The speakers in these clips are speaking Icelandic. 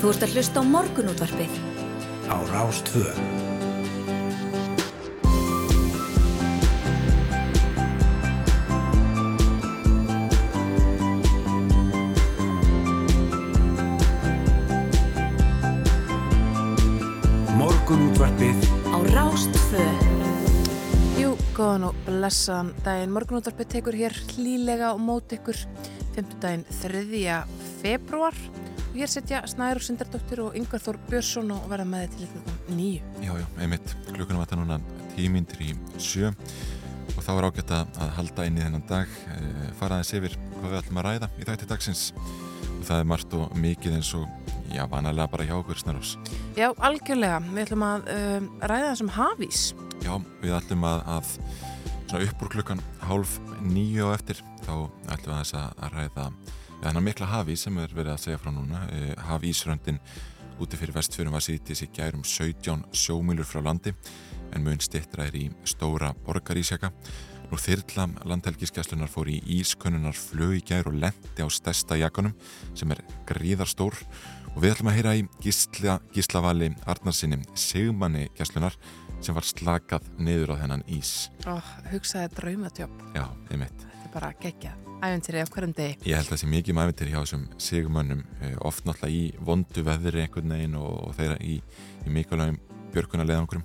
Þú ert að hlusta á morgunútvarpið. Á Rástvö. Morgunútvarpið Á Rástvö. Jú, góðan og blessaðan daginn. Morgunúttarpið tekur hér hlýlega og mót ykkur 5. daginn 3. februar og hér setja Snæður Sindardóttir og Yngvar Þór Björnsson og verða með til ykkur nýju. Já, já, einmitt. Klukkunum var það núna tímyndir í sjö og þá er ágætt að halda inn í þennan dag, e, faraðins yfir hvað við ætlum að ræða í dætti dagsins og það er margt og mikið eins og, já, vanalega bara hjá okkur snarós. Já, algjörlega. Við ætlum að um, ræða þessum hafís. Já, við ætlum að, að svona upp úr klukkan hálf nýju og eftir þá ætlum við að þess að ræða ja, hennar mikla hafís sem er verið að segja frá núna, e, hafísröndin úti fyrir vestfjörnum var sýttis í gærum 17 sjómílur frá landi en mun stittra er í stóra borgarísjaka. Nú þyrlam landhelgiskeslunar fór í ískönnunar flög í gær og lendi á stærsta jakanum sem er gríðarstór og við ætlum að heyra í gísla, gíslavali Arnarsinni Sigmanni keslunar sem var slakað niður á þennan ís. Ó, hugsaði draumatjóp. Já, einmitt. Þetta er bara geggjað. Æventýri á hverjum degi. Ég held að það sé mikið mæfintir hjá þessum sigumönnum eh, oft náttúrulega í vondu veðri einhvern veginn og, þeirra í, í mikilvægum björkunarleðangurum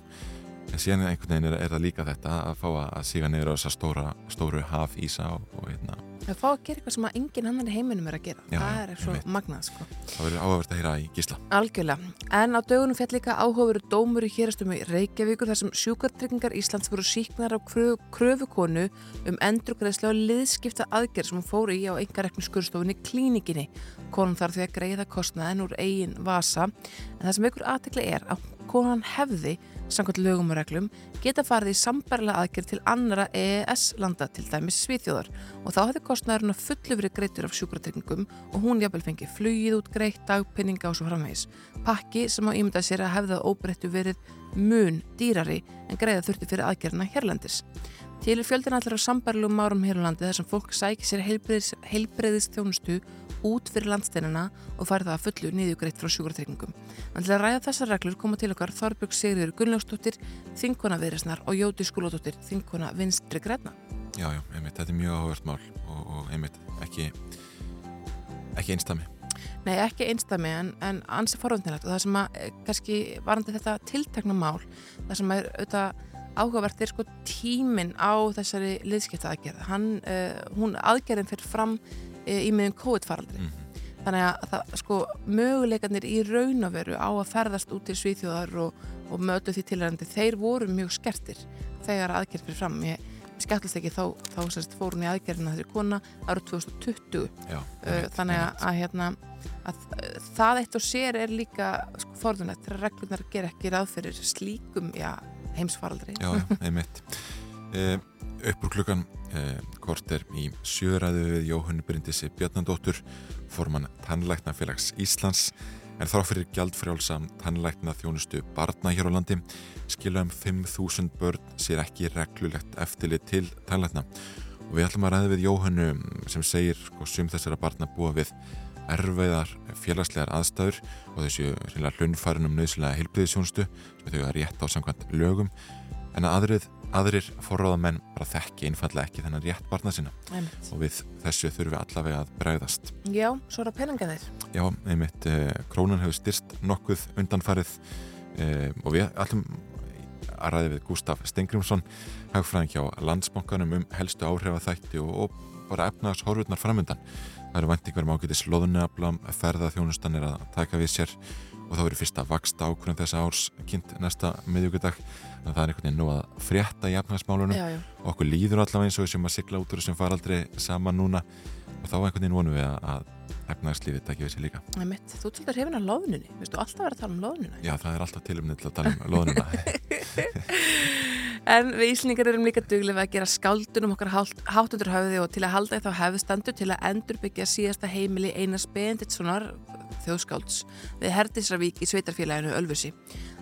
en síðan einhvern veginn er, er það líka þetta að fá að síga niður á þessa stóra, stóru hafísa og, og hérna, Það fá að gera eitthvað sem að enginn annar í heiminum er að gera. Já, það er svo magnað, sko. það verður áhugavert að heyra í gísla. Algjörlega. En á dögunum fjall líka áhugaveru dómur í hérastum í Reykjavíkur þar sem sjúkartryggingar Íslands voru síknar á kröfu, kröfukonu um endurgreðslega liðskipta aðgerð sem hún fóru í á engareknu skurstofunni klínikinni. Konum þarf því að greiða kostnaðin úr eigin vasa en það sem ykkur aðtekli er að konan hefði samkvæmt lögum og reglum, geta farið í sambærlega aðgerð til annara EES-landa, til dæmis Svíþjóðar og þá hefði kostnæðurinn að fullu verið greittur af sjúkratryggingum og hún jafnvel fengi flugið út greitt, dagpenninga og svo framvegis. Pakki sem á ímyndað sér að hefði að óbreyttu verið mun dýrari en greiða þurfti fyrir aðgerðina hérlandis. Til er fjöldin allir á sambærlegum árum hérlandi þar sem fólk sækir sér heilbreyðis, heilbreyðis þjónustu út fyrir landsteinina og fari það að fullu niðugreitt frá sjúkratryggingum. En til að ræða þessar reglur koma til okkar Þorbjörg Sigriður Gunnlaugsdóttir, Þinkona Viðresnar og Jóti Skúlódóttir, Þinkona Vinstri Græna. Já, já, einmitt, þetta er mjög áhugavert mál og, og einmitt ekki, ekki einstami. Nei, ekki einstami en, en ansi forvöndinlegt og það sem að eh, kannski varandi þetta tiltekna mál, það sem er auðvitað áhugavert er sko tíminn á þessari liðskipta aðgerð. Hann, uh, hún aðgerðin fyrir fram uh, í meðum COVID-faraldri. Mm. Þannig að það, sko, möguleikarnir í raun og veru á að ferðast út til Svíþjóðar og, og mötu því tilhærandi, þeir voru mjög skertir þegar aðgerð fyrir fram. Ég skemmtlist ekki þá, þá sérst, fór hún í aðgerðina þessi kona árið 2020. Já, Uh, þannig að, að, hérna, að það eitt og sér er líka sko, forðunett þegar reglunar ger ekki ráð fyrir slíkum já, heimsfaraldri. Já, einmitt. E, upp úr klukkan e, korter í sjöræðu við Jóhann Bryndisi Bjarnandóttur, formann Tannlæknafélags Íslands, en þrá fyrir gjaldfrjálsa tannlækna þjónustu barna hér á landi skilja um 5.000 börn sér ekki reglulegt eftirlit til tannlækna. Og við ætlum að ræða við Jóhannu sem segir sko, sum þessara barna búa við erfiðar félagslegar aðstæður og þessu hlunfærin um nöðslega heilbriðisjónustu sem þau að rétt á samkvæmt lögum en að aðrið, aðrir forráðamenn bara þekki einfallega ekki þennan rétt barna sinna Einmitt. og við þessu þurfum við allavega að bregðast. Já, svo er það peninga þeir. Já, einmitt, eh, krónan hefur styrst nokkuð undanfarið eh, og við ætlum að ræði við Gustaf Stengrimsson hagfræðing hjá landsbankanum um helstu áhrifaþætti og, og bara efnaðs horfurnar framöndan. Það eru vendingar um ágætis loðunaflam, ferðaþjónustan er að taka við sér og þá eru fyrsta vaksta ákvörðum þessa árs kynnt næsta miðjögudag þannig að það er einhvern veginn nú að frétta í já. og okkur líður allavega eins og við sem að sigla út úr þessum faraldri saman núna. Og þá einhvern veginn vonum við að efnagslífið við sér líka. Einmitt. Þú ert svolítið hefina loðnunni. Vistu alltaf vera að tala um loðnuna? Já, það er alltaf tilumnið til að tala um loðununa. En við Íslingar erum líka duglega að gera skáldunum okkar undir höfði og til að halda þá hefðstandu til að endurbyggja síðasta heimili Einars Benditssonar þjóðskálds við Herdisravík í sveitarfélaginu Ölfusi.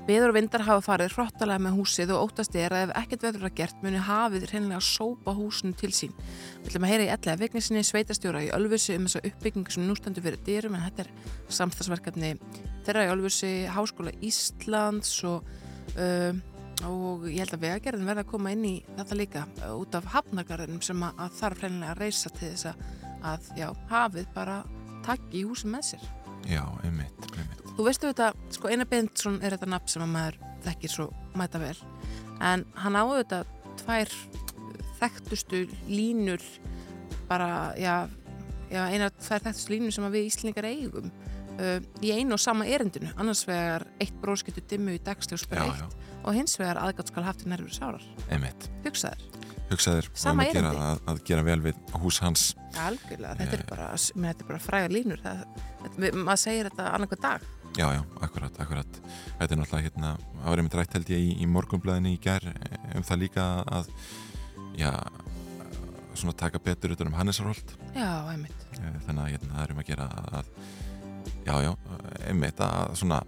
Veður og vindar hafa farið hrottalega með húsið og óttast er að ef ekkert veður að gert muni hafið reynilega að sópa húsinu til sín. Við ætlum að heyra í ellega vegnisinni sveitastjóra í Ölfusi um þessa uppbyggingu sem nú stendur fyrir dyrum en þetta er samstagsverkefni þeirra í Ölfusi, Háskóla Íslands og, uh, og ég held að vegagerðin verða að koma inn í þetta líka uh, út af hafnagarðinum sem að, að þarf reynilega að reysa til þess að, að já, hafið bara takki í húsum með sér. Já, einmitt, einmitt. Þú veistu þetta, sko Einar Bendsson er þetta nafn sem að maður þekkir svo mæta vel. En hann áður þetta tvær þekktustu línur bara, já, já eina tvær þekktustu línur sem við Íslingar eigum uh, í einu og sama erindinu. Annars vegar eitt bróskiptu dimmu í dagsljós Já, bara já, eitt og hins vegar aðgátt skal haft í nærfur sárar. Einmitt. hugsaður, Hugsaðir Sama að, gera, erindi. að, að gera vel við hús hans. algjörlega þetta er bara, þetta er bara fræga línur það, þetta, maður segir þetta annarkvæð dag Já, já, akkurat, akkurat. Þetta er náttúrulega hérna, það var einmitt rætt held ég í, í morgunblæðinni í gær um það líka að, já, svona taka betur utan um Hannesarholt. já, einmitt Eh, Þannig að hérna, það er um að gera að, já, já, einmitt að svona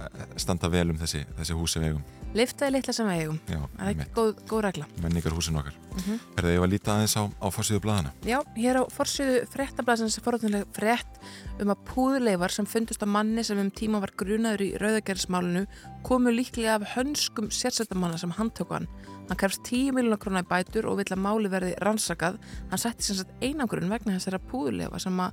eh, standa vel um þessi, þessi húsi vegum. Liftaði litla sem við eigum, Já, það er ekki góð, góð regla menningar húsin okkar. Mhm. Er það ég að líta aðeins á, á fórsíðu blæðina? Já, hér á forsýðu fréttablasins er forðunlega frétt um að púðleifar sem fundust á manni sem um tíma var grunaður í rauðagerðismálinu komu líklega af hönskum sérsættamanna sem handtöku hann. Hann krefst 10 miljonar krónar í bætur og vill að máli verði rannsakað. Hann setti sem sagt einangurinn vegna þessara púðleifa sem á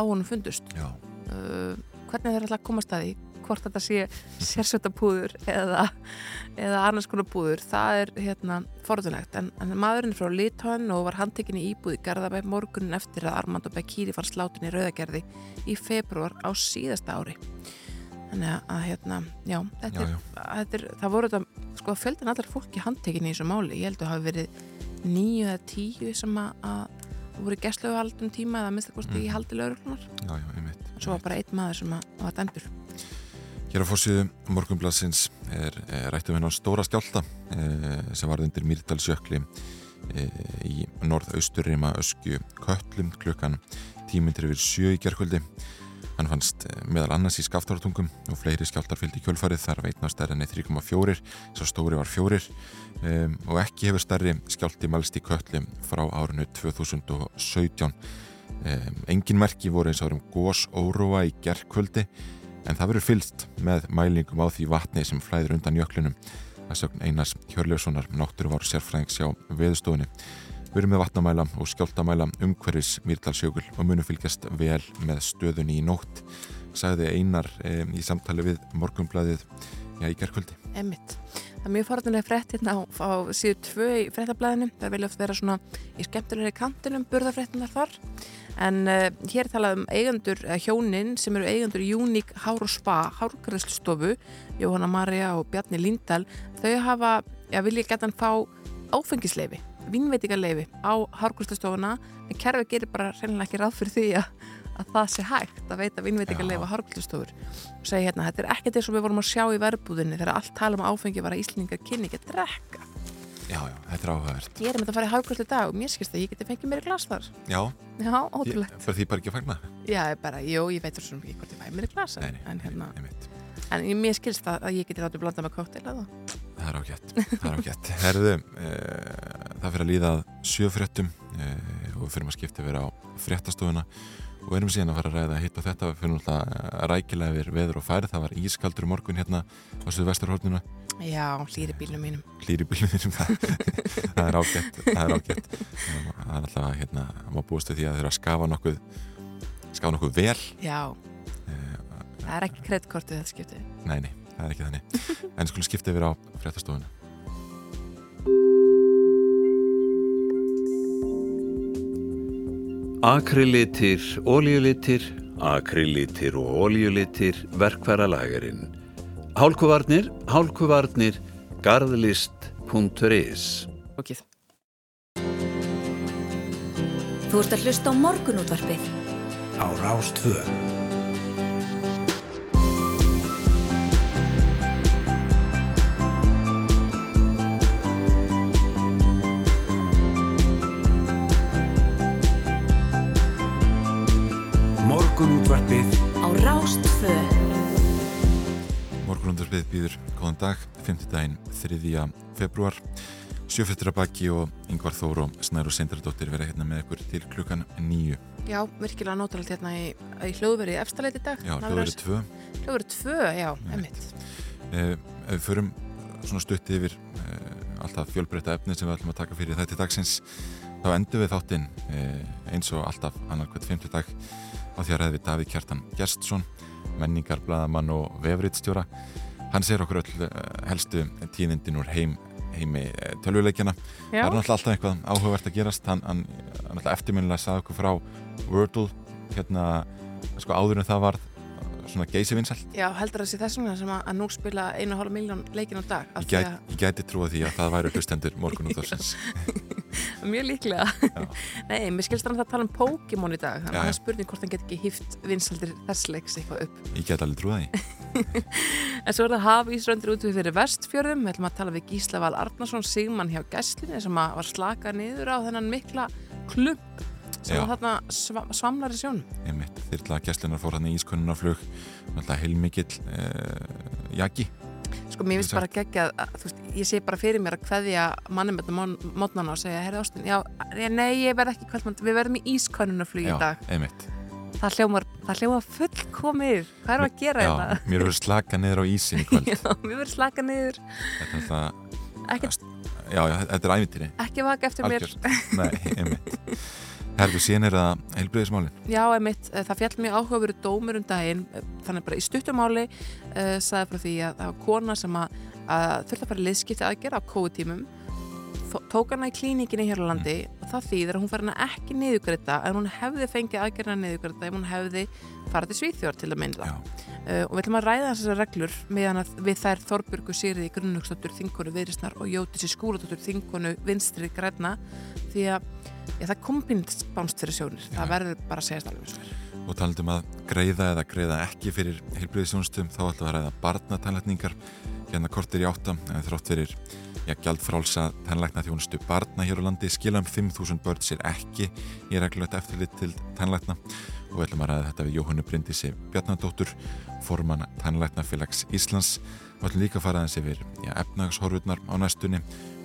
honum fundust. Uh, hvernig þeir alltaf komast að því? Hvort þetta sé sérsættapúður eða, eða annars konar púður, það er hérna forðunlegt. En, en maðurinn er frá Litóin og var handtekinn í íbúð í Garðabæ morgunin eftir að Armando Bekiri fann slátin í Rauðagerði í februar á síðasta ári. Þannig að, hérna, já, þetta já, er, já. þetta er, það voru þetta, sko, fjöldan allar fólki handtekinn í þessu máli. Ég held að það hafi verið níu eða tíu sem að, að voru gæstlegu haldum tíma eða að mista kosti í haldi lauruglunar. Svo var bara einn maður sem að, var dæmdur. Hér á fórsíðu morgunblassins er, er rættum hennar stóra skjálta eh, sem varð undir Mýrdalsjökli eh, í norðausturrima öskju köllum klukkan tímyndir yfir sjö í gerkvöldi. Hann fannst eh, meðal annars í skaftartungum og fleiri skjáltar fylgdi kjölfarið þar veitna stærri 3,4 svo stóri var fjórir um, og ekki hefur stærri skjálti mælst í köllum frá árinu 2017. Um, engin merki voru eins og um gós óróa í gerkvöldi en það verður fylst með mælingum á því vatni sem flæðir undan jöklinum að sögn Einars Hjörljóssonar náttúruvar sérfræðings hjá veðustofunni Við erum með vatnamæla og skjáltamæla umhverfis Mýrdalsjökul og munum fylgjast vel með stöðunni í nótt sagði Einar e, í samtali við morgunblæðið já, í gerkvöldi Emmitt. Það er mjög forðanlega frétt hérna á, á síðu tvö í fréttablaðinu. Það vilja oft vera svona í skemmtilegri kantinum burðafréttinar þar. En uh, hér er talað um eigendur, eða hjónin sem eru eigendur Unique Hár og Spa, hárgræðslustofu, Jóhanna Maria og Bjarni Líndal. Þau hafa, já, vilja geta hann fá áfengisleifi, vínveitingarleifi á hárgræðslustofuna. En kerfi gerir bara reynilega ekki ráð fyrir því að, að það sé hægt að veita vínveitingarleifi á hárgræðslustofur og segja hérna, þetta er ekkert eins og við vorum að sjá í verbúðinni þegar allt tala um áfengi var að Íslingar kynni ekki að drekka. Já, já, þetta er áhugavert Ég er með að fara í hárgræslu dag og mér skilst að ég geti fengið mér í glas þar. Já, Já, ótrúlegt. fyrir því bara ekki að fagna Já, bara, jú, ég veit svo ekki hvort ég fæ mér í glas Nei, nei, en, hérna, einmitt. en ég- mér skilst að, að ég geti látið blanda með koktel eða. Það er ágætt, það er ágætt. Herðu, e, það fyrir að líða að sjöfréttum e, og við fyrir að skipta yfir á fréttastofuna og erum síðan að fara að ræða hitt og þetta við fyrir náttúrulega rækilega yfir veður og færð það var ískaldur morgun hérna á Suðu vesturhórnuna, Já, hlýri bílnum mínum. hlýri bílunum það, það er ágætt það er ágætt það er alltaf að hérna, maður búist við því að þeirra að skafa nokkuð skafa nokkuð vel Já, e, það er ekki kreddkortið þetta skiptið. nei, nei, það er ekki þannig en skulum skipta yfir á fréttastofuna Akrilitir, ólíulitir, akrilitir og ólíulitir, verkfæra lagarinn. Hálkuvarnir, hálkuvarnir, garðlist.is Okið. Þú ert að hlusta á morgunútvarpið. á Rástvö. Morgunundarfið býður góðan dag, 5. daginn 3. februar, sjöfettur að baki og Yngvar Þór og Snæru Seindaradóttir vera hérna með ykkur til klukkan nýju. Já, virkilega nótalegt hérna í, í hljóðveri efstaleiti dag. Já, hljóðveri 2. Hljóðveri 2, já, emitt. Eh, við förum svona stutti yfir eh, alltaf fjölbreytta efni sem við ætlum að taka fyrir þetta dagsins, þá endur við þáttinn eh, eins og alltaf annar hvert 5. dag á því að ræði við Davík Kjartan Gjertsson menningarblaðamann og vefriðstjóra hann sér okkur öll eh, helstu tíðindin úr heim, heimi eh, tölvuleikjana. Það er náttúrulega alltaf eitthvað áhugavert að gerast. Hann, hann, hann alltaf eftirminnilega sagði okkur frá Wordle hérna sko áður en það var svona geysi vinsælt Já, heldur það sé þessum sem að, að nú spila einu hálf miljón leikin á dag Ég, gæt, ég gæti trúa því að það væri hlustendur morgun út ársins Mjög líklega. Nei, mér skilst hann að tala um Pokémon í dag þannig að það er spurning hvort hann get ekki hýft vinsældir þess leiks eitthvað upp. Ég get alveg trúa því. En svo er það haf Ísröndur út við fyrir vestfjörðum. Við ætlum að tala við Gísla Val Arnarsson Sigmann hjá gæslinni sem var slakað niður á þennan mikla klump sem var þarna sva svamlar í mitt, þyrla gæslinar fór hann í ískonunarflug heilmikill eh, jaki Sko mér finnst bara gegja að veist, ég sé bara fyrir mér að hveðja mannum með mótnana og segja, herri Ástin já, nei, ég verð ekki kvöldmann við verðum í ískonunarflug í dag. einmitt. Það hljómar, það hljómar fullkomið. Hvað er að gera þetta? Já, mér verður slaka niður á ísin í kvöld. Já, mér verður slaka niður. Þetta er það Já, já, þetta er ævintýri. Ekki vaka eftir Algjörst. mér Nei, einmitt Herðu, síðan er það heilblöðismálin. Já, einmitt, eh, það fjall mjög áhugaveru dómur um daginn, eh, þannig bara í stuttumáli uh, sagði frá því að það var kona sem að, að þurfti að fara liðskipti aðgerð á COVID-tímum, tók hana í klíninginni hér á landi mm. og það þýðir að hún fær hana ekki niðugreita en hún hefði fengið aðgerðina niðugreita ef hún hefði farið til Svíþjór til að mynda. Uh, og við ætlum að ræða þessar reglur meðan að við þær Þorburgu Sýriði Grunnlöksdóttur Þingonu Viðrisnar og Jótisi Skúladóttur Þingonu Vinstri Græna því að Já, það kom pínt bánst fyrir sjónir. Já. Það verður bara að segja svo. Og talandum að greiða eða greiða ekki fyrir heilblöðisjónustum, þá ætlum við að ræða barnatænlækningar hérna kortir í áttam, en þrótt fyrir já, gjaldfrálsa tænlækna þjónustu barna hér á landi, skila um 5.000 börn sér ekki í reglulegt eftirlit til tænlækna og við ætlum að ræða þetta við Jóhannu Bryndisi Bjarnadóttur, forman tænlæknafélags Íslands Við ætlum líka að fara aðeins yfir efnagshorfurnar á næstunni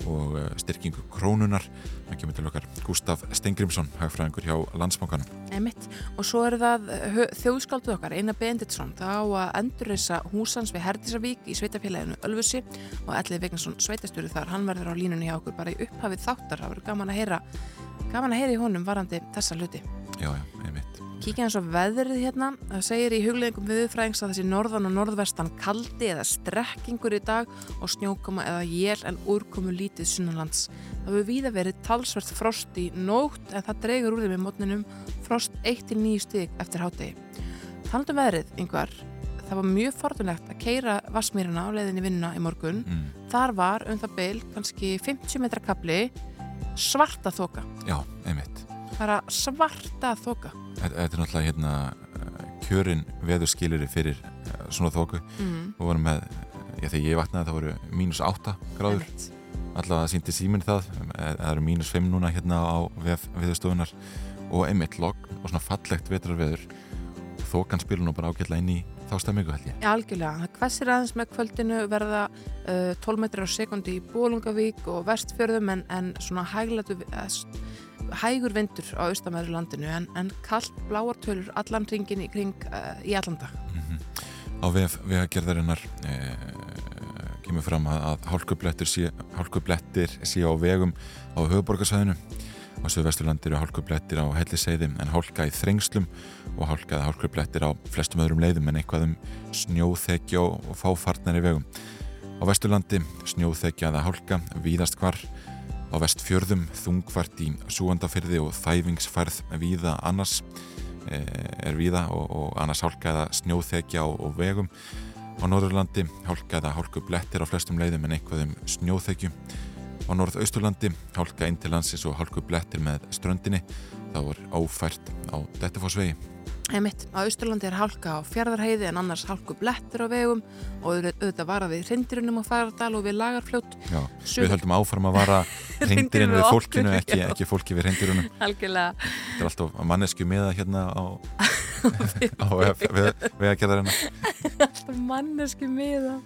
og uh, styrkingu krónunar. Það kemur til okkar Gustaf Stengrimsson, hagfræðingur hjá Landsbánkanum. Emitt. Og svo er það uh, þjóðskálduð okkar, Einar Benditsson, þá að endurreysa húsans við Herdisavík í sveitafélaginu Ölfusi og Ellið Vignarsson sveitastjóri þar. Hann verður á línunni hjá okkur bara í upphafið þáttar. Það verður gaman að heyra, gaman að heyra í honum varandi þessa hluti. Já, já, einmitt. Kíkja eins og veðrið hérna, það segir í hugleggingum viðfræðings að þessi norðan og norðvestan kaldi eða strekkingur í dag og snjókoma eða jél en úrkomu lítið sunnanlands. Það hefur víða verið talsvert frost í nótt en það dregur úr því með mótninum frost 1-9 stík eftir hátegi. Talandum veðrið, yngvar, það var mjög forðunlegt að keira Vassmýruna á leiðinni vinnuna í morgun. Mm. Þar var um það beil kannski 50 metra kapli svarta þoka. Já, einmitt. Bara svarta þoka. Þetta er náttúrulega hérna eh, kjörin veðurskiliri fyrir eh, svona þóku mm. og vorum með, já þegar ég vaknaði það voru mínus 8 gráður allavega síndi síminn það eh, það eru mínus 5 núna hérna á veðurstofunar og einmitt logg og svona fallegt vetrarveður þókan spilur nú bara ágætla inn í þástæðmyggu held ég. Algjörlega. Það hversir aðeins með kvöldinu verða uh, 12 metrar á sekundi í Bólungavík og vestfjörðum en, en svona hæglatu hægur vindur á austamæður landinu en, en kallt bláartölur allan ringin í kring uh, í allan dag. Mm -hmm. Á vegagerðarinnar eh, kemur fram að, að hálkublettir sé, sé á vegum á höfuborgarsæðinu á Suðvesturlandir og hálkublettir á helliseiðum en hálka í þrengslum og hálkaða hálkublettir á flestum öðrum leiðum en eitthvað um snjóþekja og fáfarnar í vegum. Á Vesturlandi snjóþekjaða hálka víðast hvar Á vestfjörðum þungvart í súandafyrði og þæfingsfærð víða annars e, er víða og, og annars hálkaða snjóþekja og, og vegum. Á Norðurlandi hálkaða hálku blettir á flestum leiðum en einhverjum snjóþekju. Á Norðausturlandi hálka eintilansis og hálku blettir með ströndinni. Það voru ófært á Dettifossvegi. Einmitt, á Ísturlandi er hálka á fjörðarheiði en annars hálku blettur á vegum og auðvitað vara við hrindirinnum á færadal og við lagarfljót. Já, Sum... við höldum áfram að vara hrindirinn við fólkinu, ekki, ekki fólki við hrindirunum. Algjörlega. Þetta er alltaf mannesku meða hérna á á vegagerðarina Alltaf manneski miða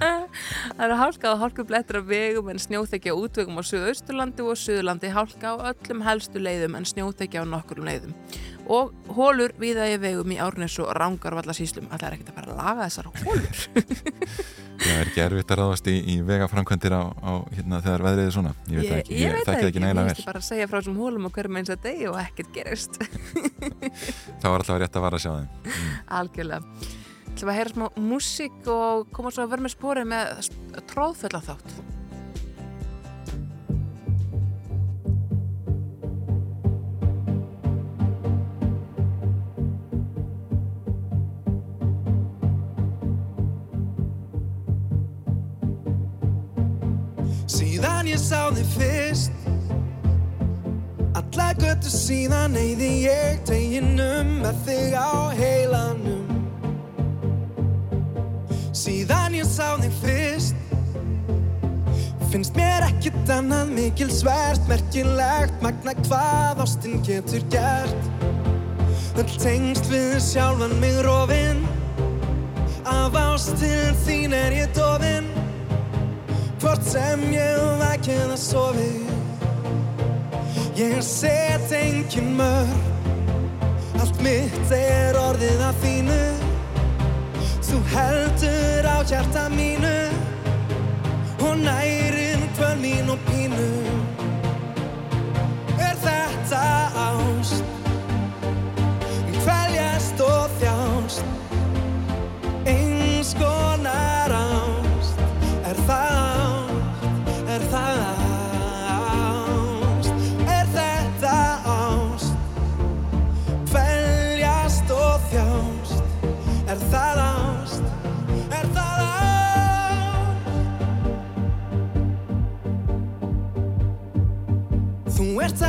Það eru hálka og hálkublettur af vegum en snjóþekja útvegum á Suðausturlandi og Suðurlandi hálka á öllum helstu leiðum en snjóþekja á nokkurum leiðum og hólur viða í vegum í Árnes og Rángarvallasíslum Það er ekkert að fara að laga þessar hólur Það er ekki erfitt að ráðast í, í vegaframkvæmdir á, á hérna þegar veðrið er svona? Ég veit það ekki, ég, þekki það ekki nægilega vel. Ég veist bara að segja frá þessum hólum og hverjum eins að degi og ekkert gerist. Það var alltaf rétt að vara að sjá þeim. Mm. Algjörlega. Það var að heyra smá músík og koma svo að vera með spórið með tróðfölla Síðan ég sá þig fyrst. Alla göttu síðan eyði ég teginum með þig á heilanum. Síðan ég sá þig fyrst. Finnst mér ekkit annað mikil svært Merkilegt magna hvað ástinn getur gert. Öll tengst við sjálfan mig rofinn Af ástil þín er ég dofinn Hvort sem ég vakið að sofi Ég set engin mörg Allt mitt er orðið að þínu Þú heldur á hjarta mínu Og nærin hvern mín og pínu. Er þetta ást? Kvæljast og þjást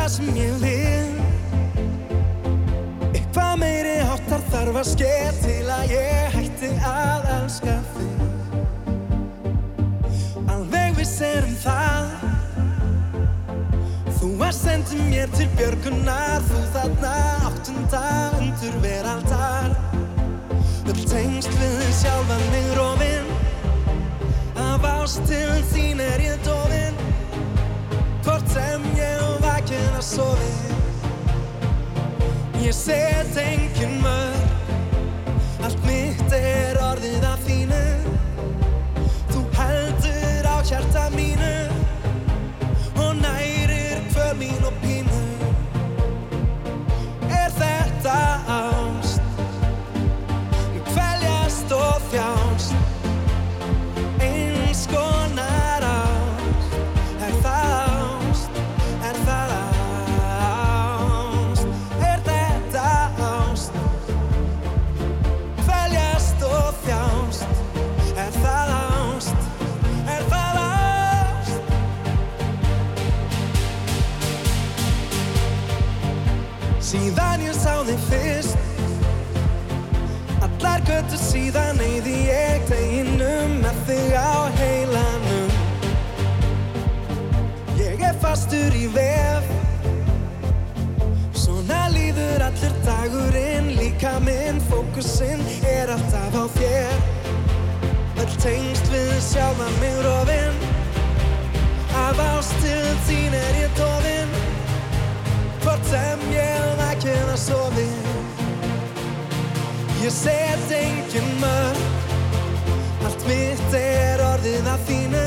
það sem ég vil. Eitthvað meiri háttar þarf að ske til að ég hætti að elska þig. Alveg viss er um það. Þú að sendi mér til björgunar. Þú þarna áttunda undur veraldar. Öll tengst við sjálfan mig rofinn Af ást til þín er ég Hvort sem ég vakið að sofi. Ég set engin mörg Allt mitt er orðið af þínu Þú heldur á hjarta mínu Þig fyrst. Allar göttu síðan eyði ég teginum með þig á heilanum. Ég er fastur í vef. Svona líður allur dagurinn Líka minn fókusinn er alltaf á þér. Öll tengst við sjálfa mig rofinn Af ástil þín er ég dofinn Hvort sem ég vakið að sofi. Ég set engin mörg Allt mitt er orðið að þínu.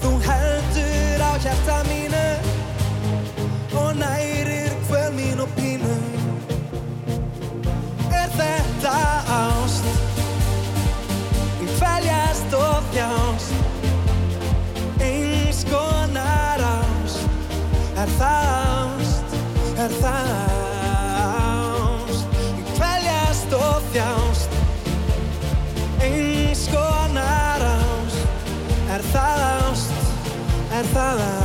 Þú heldur á hjarta mínu Og nærir hver mín og pínu. Er þetta ást? Kvæljast og þjást Eins konar ást. Er það ást Er það ást Kvæljast og þjást. Eins konar ást. Er það ást? Er það ást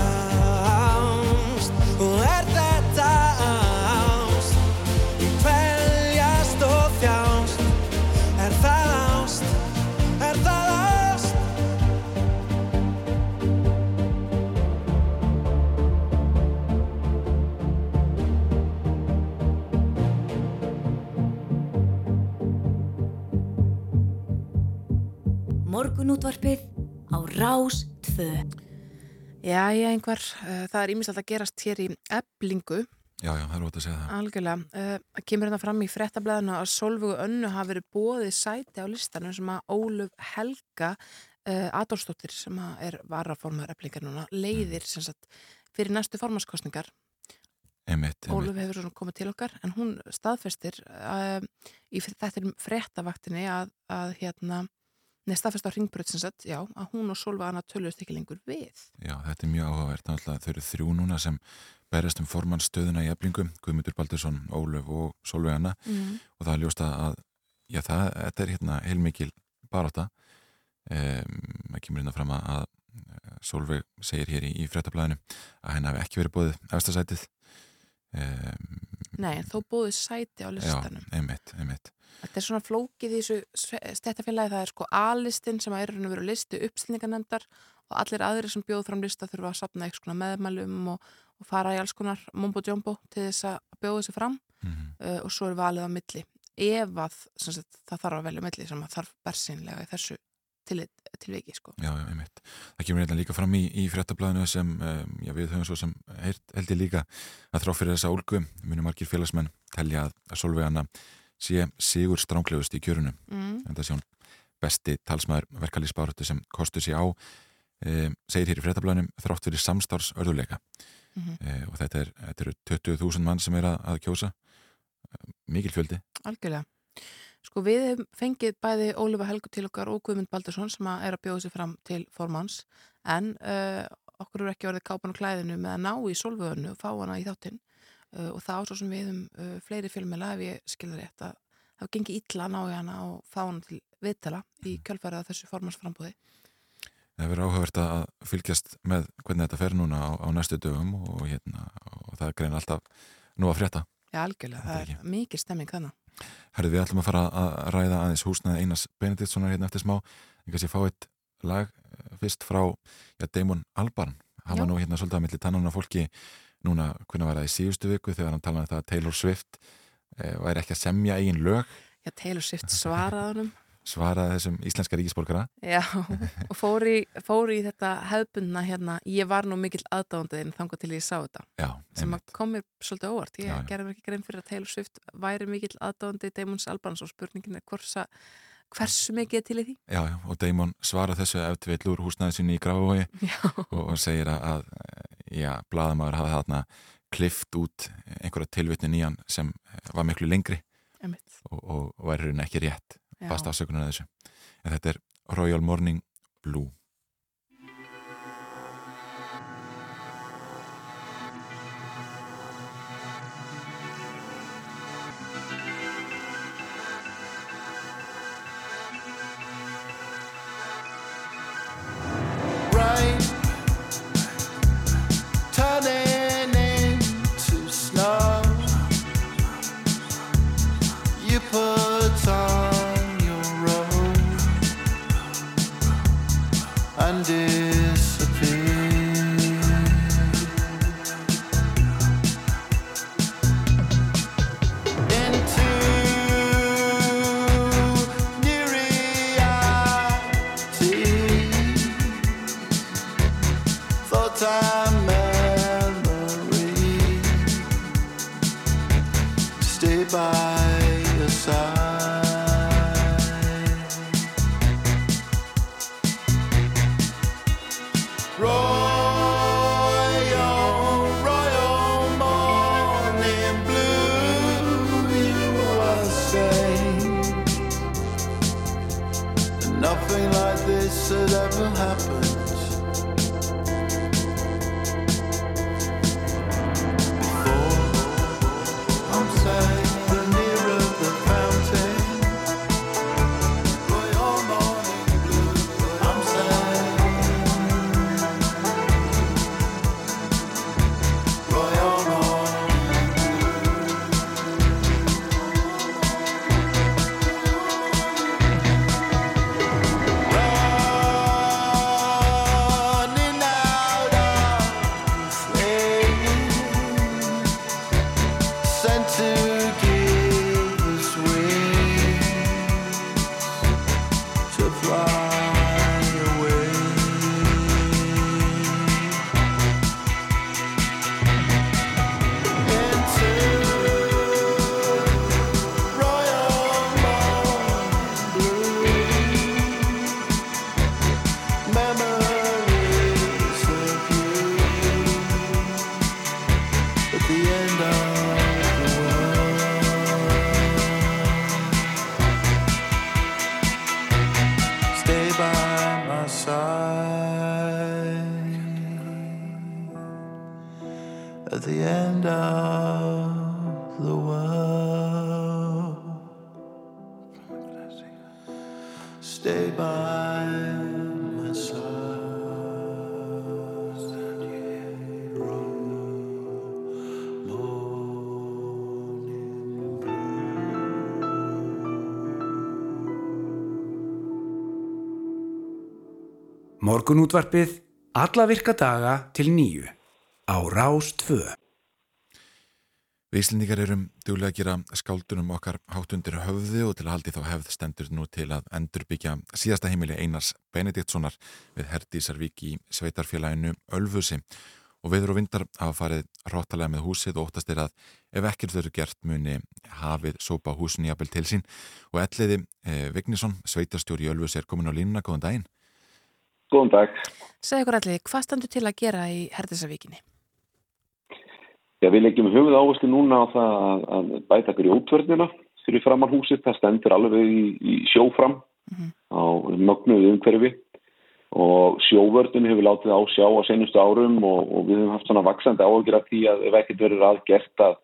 Morgunútvarpið á Rás 2. Já, ég einhver, uh, það er ímislegt að gerast hér í eblingu. Já, já, það er ótt að segja það. Algjörlega. Uh, kemur hérna fram í frettablaðinu að Solvögu önnu hafi verið bóðið sæti á listanum sem að Óluf Helga uh, Adolfsdóttir sem að er varaformaður eblingar núna leiðir sem sagt fyrir næstu formaskostningar. Einmitt, einmitt. Óluf hefur svona komið til okkar en hún staðfestir uh, í þetta er frettavaktinni að, að hérna Nei, staðfest á ringbröð sem sagt, já, að hún og Solva Anna tölust ekki lengur við. Já, þetta er mjög áhugavert. Þannig að þau eru þrjú núna sem berjast um formannstöðuna í eflingum, Guðmundur Baldursson, Ólöf og Solveig Anna Mm. og það er ljósta að, já, það, þetta er hérna heilmikil baráta. Um, það kemur hérna fram að, Solveig segir hér í, í fréttablaðinu að henni hafi ekki verið bóðið efstasætið. Um, Nei, þó búið sæti á já, listanum. einmitt, einmitt. Þetta er svona flókið í þessu stættafélagi, það er sko A-listin sem er veru listi uppstilningarnemndar og allir aðrir sem bjóð fram lista þurfa að sapna eitthvað svona meðmælum og, og fara í alls konar mumbo jumbo til þess að bjóða þessu fram Mm uh, og svo er valið á milli. Ef að sagt, það þarf að velja milli sem að þarf bersinlega í þessu tillit, tilviki sko. Já, einmitt. Það kemur hérna líka fram í, í fréttablaðinu sem, um, já, við höfum svo sem heyrt, held ég líka að þrá fyrir þessa ólgu, munum margir félagsmenn telja að, að Solveigana sé sigur stránglegust í kjörunum Mm. en það sé hún besti talsmaður verkalýsbárhættu sem kostu sér á um, segir hér í fréttablaðinum þrátt fyrir samstárs örðuleika Mhm. uh, og þetta, er, þetta eru 20.000 mann sem er að, að kjósa mikil fjöldi Algjörlega. Sko við hefum fengið bæði Ólifa Helgu til okkar og Guðmund Baldursson sem að er að bjóða sér fram til formanns en uh, okkur eru ekki orðið kápan og klæðinu með að ná í solvöðinu og fá hana í þáttinn uh, og það á svo sem við um uh, fleiri fjölmjöla ef ég skilur rétt að það gengi illa að ná í hana og fá hana til viðtala í kjölfarið af þessu formannsframbúði. Það verður áhugavert að fylgjast með hvernig þetta fer núna á, á næstu dögum og, hérna, og það grein alltaf nú að frétta. Já, algjörlega. Það er mikið stemming þannig. Herðu, við ætlum að fara að ræða aðeins húsnaði Einars Benediktssonar hérna eftir smá. Ég kannski fá eitt lag eh, fyrst frá ja, Damon Albarn. Hann var nú hérna svolítið að milli tannana á fólki núna, hvernig var það í síðustu viku þegar hann talaði um það að Taylor Swift eh, væri ekki að semja eigin lög, Já, Taylor Swift svaraði honum. Svaraði þessum íslenska ríkisborgara. Já, og fór í, fór í þetta hefbundna hérna, ég var nú mikill aðdáðandiðin þangað til ég sá þetta. Já, sem kom mér svolítið óvart ég Já, já. gerði mér ekki grein fyrir að Taylor Swift væri mikill aðdáðandi Damons Albans og spurningin er hversa, hversu mikið er til í því Já, og Damon svaraði þessu ef til úr húsnaði sinni í Grafavogi og segir að, já, blaðamaður hafa þarna klift út einhverja tilvitnin í hann sem var miklu lengri og, og væri hérna ekki rétt Já. bast afsökunar þessu en þetta er Royal Morning Blue Morgunútvarpið alla virka daga til nýju á Rás 2. Við Íslendingar erum djúlega að gera skáldunum okkar hátt undir höfði og til að haldi þá hefð stendur nú til að endurbyggja síðasta heimili Einars Benediktssonar við Herdísarvík í sveitarfélaginu Ölfusi og viður og vindar hafa farið ráttalega með húsið og óttast er að ef ekkert þau eru gert muni hafið sópa húsin í apel til sín og elliði eh, Vignisson, sveitarstjóri í Ölfusi er komin á línuna, góðan daginn. Góðan dag. Segð ykkur allir, hvað standur til að gera í Herðisavíkinni? Já, við leggjum höfuð áherslu núna á það að, að bæta grjótvörnina fyrir framann húsið. Það stendur alveg í, í sjófram á mögnuðu umhverfi og sjóvörðin hefur látið á sjá á senustu árum og, og við höfum haft svona vaksandi áhugir af því að ef ekkert verður aðgert að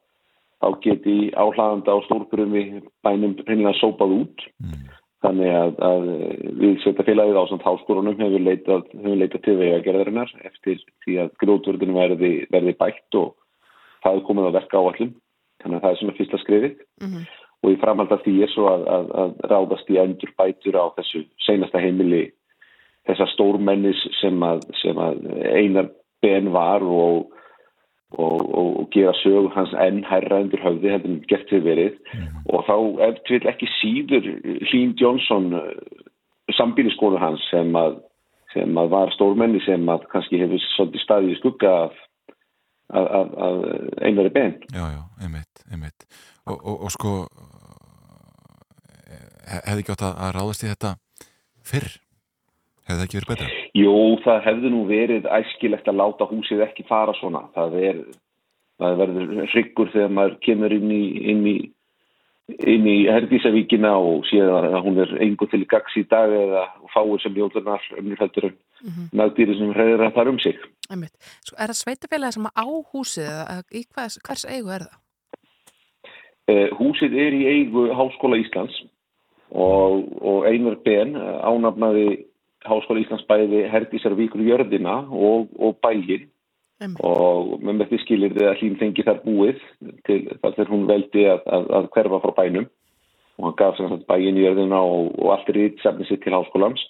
þá geti áhlaðanda á stórbrumi bænum hreinlega sópað út. Þannig að, að við sveitafélagið á samt háskórunum hefur leitað, leitað til vegagerðarinnar eftir því að grótvörðinu verði, verði bætt og það er komið að verka áallum. Þannig að það er svona fyrsta skrifið og í framhald af því er svo að, að, að ráðast í endur bætur á þessu seinasta heimili þessar stórmennis sem að, sem að einar ben var og, og, og, og gera sög hans enn hærra endur höfði hefði hann gert við verið og þá ef til ekki síður Hlín Jónsson sambíliskonu hans sem að, sem að var stórmenni sem að kannski hefur svolítið staðið í skugga af, af, af, einari ben Já, já, einmitt, einmitt. Og, og, og sko, he- hefði ekki átt að, að ráðast í þetta fyrr? Hefði það ekki verið betra? Jú, það hefði nú verið æskilegt að láta húsið ekki fara svona. Það, er, það verður hryggur þegar maður kemur inn í, inn í, inn í Herdísavíkina og séð að hún er engu til gags í dag eða fáir sem jólunar önnur heldur en nagdýri sem hreður að fara um sig. Sko, er það sveitafélagi sem á húsið eða í hvers, hvers eigu er það? Eh, húsið er í eigu Háskóla Íslands og, og Einar Ben eh, ánafnaði Háskóla Íslands bæði Herdísarvíkur jörðina og, og bægin Einmitt. og með því skilir þið að hlýn fengi þar búið til þar þegar hún veldi að, að, að hverfa frá bænum. Og hann gaf sem sagt bægin jörðina og, og allt er ít sefni sitt til háskólans.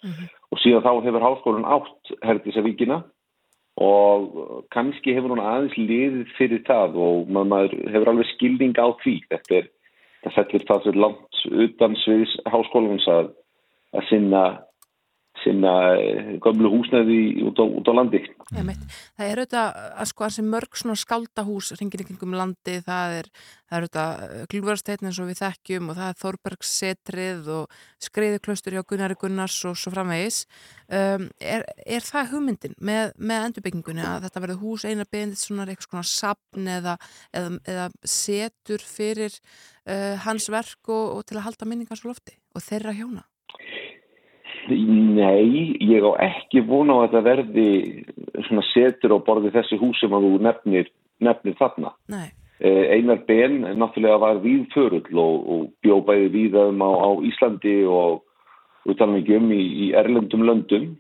Og síðan þá hefur háskólan átt Herdísavíkina og kannski hefur hún aðeins liðið fyrir það og ma- maður hefur alveg skilning á því. Þetta er, það fellur það fyrir langt utan sviðis háskólans að, að sinna sinna eh, gömlu húsnæði út á, út á landi Einmitt. Það er auðvitað að sko hansi mörg svona skaldahús ringir í kringum landi, það er, það er auðvitað glúvarsteinn eins og við þekkjum og það er Þorbergssetrið og skriðuklaustur hjá Gunnari Gunnars og svo framvegis. Um, er, er það hugmyndin með, með endurbyggingunni að þetta verður hús einar beðindit svona eitthvað svona sapn eða, eða, eða setur fyrir uh, hans verk og, og til að halda minningar svo lofti og þeirra hjóna? Nei, ég á ekki vona á að þetta verði svona setur á borði þessi hús sem að þú nefnir, nefnir þarna. Nei. Eh, Einar Ben náttúrulega var víðförull og, og bjó bæði víðaðum á, á Íslandi og utanum ekki um í, í erlendum löndum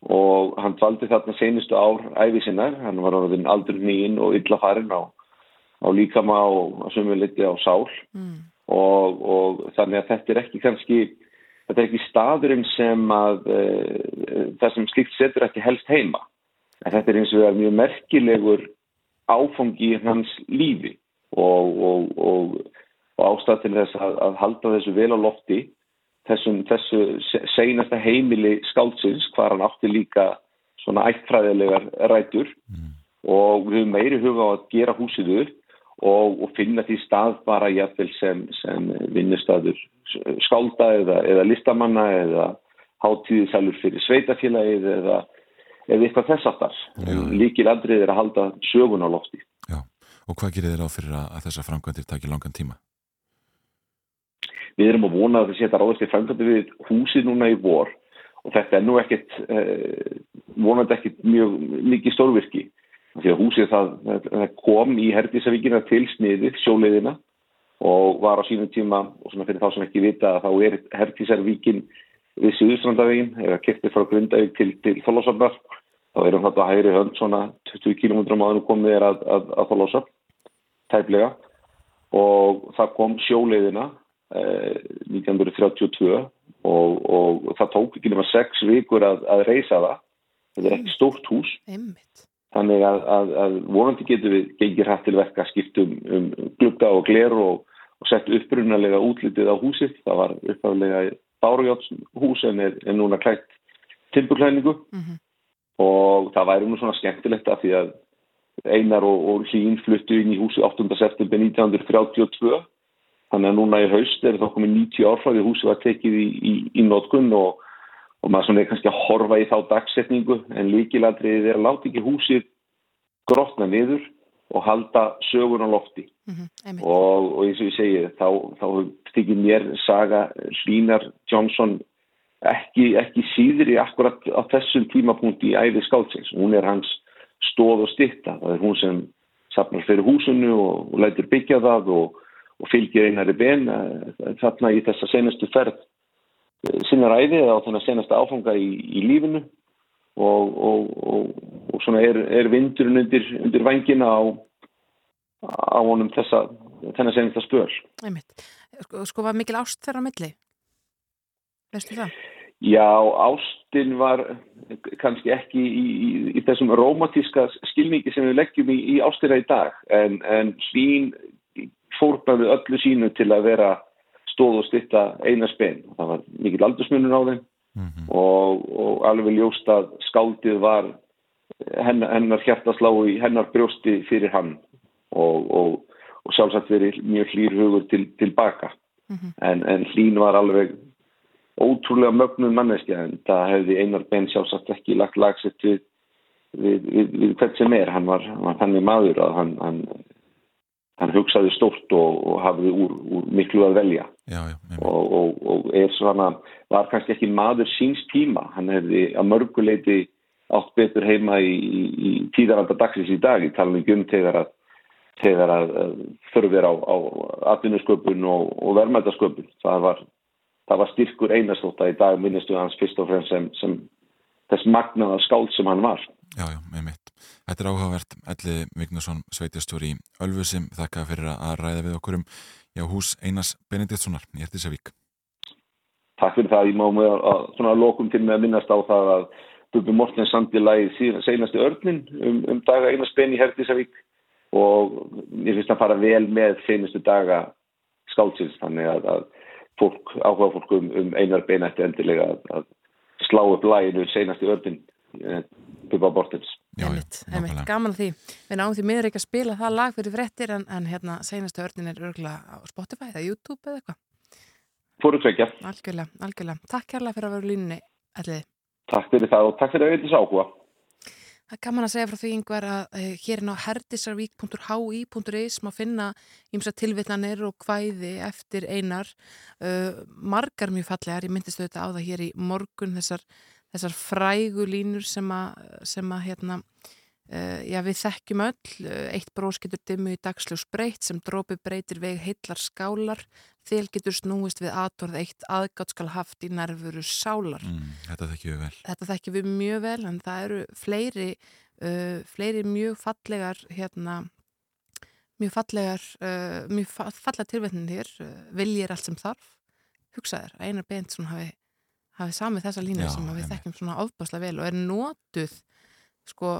og hann dvaldi þarna senustu ár æfi sinnar, hann var orðin aldur nýinn og illa farinn á, á líkama og að sömu liti á sál Mm. og, og þannig að þetta er ekki kannski þetta er ekki staðurinn sem að e, það sem slíkt setur ekki helst heima. En þetta er eins og mjög merkilegur áfangi í hans lífi og, og, og, og ástæð til þess að, að halda þessu vel á lofti þessum, þessu se- seinasta heimili skáldsins hvar hann átti líka svona ættfræðilegar rætur. Og við meiri huga á að gera húsið upp og, og finna því stað bara jafnvel sem, sem vinnustadur skálda eða, eða listamanna eða hátíðisælur fyrir sveitafélagið eða, eða eitthvað þess aftar. Líkil andrið er að halda sögun á lofti. Já. Og hvað gerir þér á fyrir að, þessa framkvæmdir taki langan tíma? Við erum að vona að það setja ráðast í framkvæmdi við húsið núna í vor og þetta er nú ekkert, eh, vonandi ekkert mjög mikið stórvirki því að húsið það, það kom í Herdísavíkina til sniðið, sjóleiðina og var á sínum tíma og svona fyrir þá sem ekki vita að þá er Herdísarvíkin við Suðustrandavegin eða kiptið frá Grundavík til, til Þólásafnar þá erum þetta að hægri hönd svona 20 km áður komið er að, að, að Þólásaf tæplega. Og það kom sjóleiðina eh, 1932 og, og það tók ekki nema 6 vikur að, að reysa það. Þetta er ekki stórt hús. Einmitt. Þannig að, að, að vonandi getur við gengir hætt til verka skiptum um glugga og gler og, og sett upprunalega útlitið á húsið það var upprunalega bárugjáttshús en er, er núna klætt tilbuklæningu Mhm. og það væri nú svona skemmtilegt af því að Einar og, og Hlín fluttu inn í húsi 8. september 1932 þannig að núna í haust er það komið 90 ár frá því að húsi var tekið í, í, í nótkun og, og maður svona er kannski að horfa í þá dagsetningu en líkiladriðið er að láta ekki húsið grotna niður og halda sögur á lofti. Mhm, einmitt. og, og eins og ég segi þá, þá stikir mér saga Hlínar Johnson ekki, ekki síður í akkurat á þessum tímapunkti í æði skáldsins. Hún er hans stóð og stitta það er hún sem safnar fyrir húsinu og, og lætur byggja það og, og fylgir einari ben eh, þarna í þessa senastu ferð sinna ræði eða á þennan senasta áfanga í, í lífinu og, og, og, og svona er, er vindurinn undir, undir vangina á, á honum þessa þennan senasta spör. Einmitt. Sko, sko var mikil ást þeirra milli? Veistu það? Já, ástin var kannski ekki í, í, í þessum romantíska skilningi sem við leggjum í, í ástina í dag en, en Hlín fórnaði öllu sínu til að vera stóð og stitta eina spenn. Það var mikill aldursmunur á þeim og, og alveg ljóst að skáldið var hennar, hennar hjartaslá í hennar brjósti fyrir hann og, og, og sjálfsagt verið mjög hlýrhugur til, tilbaka en, en Hlín var alveg ótrúlega mögnuð manneskja en það hefði einar ben sjálfsagt ekki lagt lagsett við, við, við, við hvert sem er. Hann var, hann var þannig maður að hann, hann, hann hugsaði stórt og, og hafði úr, úr miklu að velja. Já, já, og, og, og er svona var kannski ekki maður síns tíma. Hann hefði að mörguleiti átt betur heima í, í, tíðaranda dagsins í dag. Í talum um þegar að þegar að að þurfir á, á atvinnusköpun og, og verðmætasköpun. Það var, það var styrkur einastóta í dag minnistu hans fyrst og fremst sem, sem þess magnaða skáld sem hann var. Já, já, einmitt. Þetta er áhugavert. Elli Vignarsson, sveitjastjóri í Ölfusim, þakka fyrir að ræða við okkur um já, hús Einars Benediktssonar í Ertisavík. takk fyrir það, ég má með að, svona lokum til með að minnast á það að Bubi Mortens sandi lagið senasti örnin um, um daga Einars Ben í Herdisavík og ég finnst að fara vel með senastu daga skáldsins þannig að, að fólk, áhuga fólk um, um Einar Ben ætti endilega að, að slá upp laginu senasti örnin Bubi Mortens Já, já, Einmitt, einmitt, nákvæmlega. gaman að því. Við náum því miður ekki að spila það lag fyrir frettir en, en hérna seinastu örnin er örgulega á Spotify eða YouTube eða eitthvað. Fóru tvekja, Algjörlega, algjörlega. Takk kærlega fyrir að vera á línunni, Elliði. takk fyrir það og takk fyrir að veitis áhuga Það er gaman að segja frá því yngvar að uh, hér inn á herdisarvík.hi.is má finna ímsa tilvitlanir og hvæði eftir einar uh, margar mjög fallegar, ég myndist auðvitað á það hér í morgun þessar, þessar frægu línur sem að, sem að hérna, uh, já við þekkjum öll, eitt brós getur dimmu í dagsljós breytt sem drópi breytir veg heillar skálar, þel getur snúist við atorð eitt aðgátt skal haft í nervuru sálar. Mm, þetta þekkjum við vel. þetta þekkjum við mjög vel en það eru fleiri uh, fleiri mjög fallegar hérna mjög fallegar uh, mjög fa fallega tilvetnin hér. Viljir allt sem þarf. Hugsaður að Einar Bentsson hafi, hafi samið þessa línu Já, sem við einmitt. þekkjum svona ofbáslega vel og er notuð sko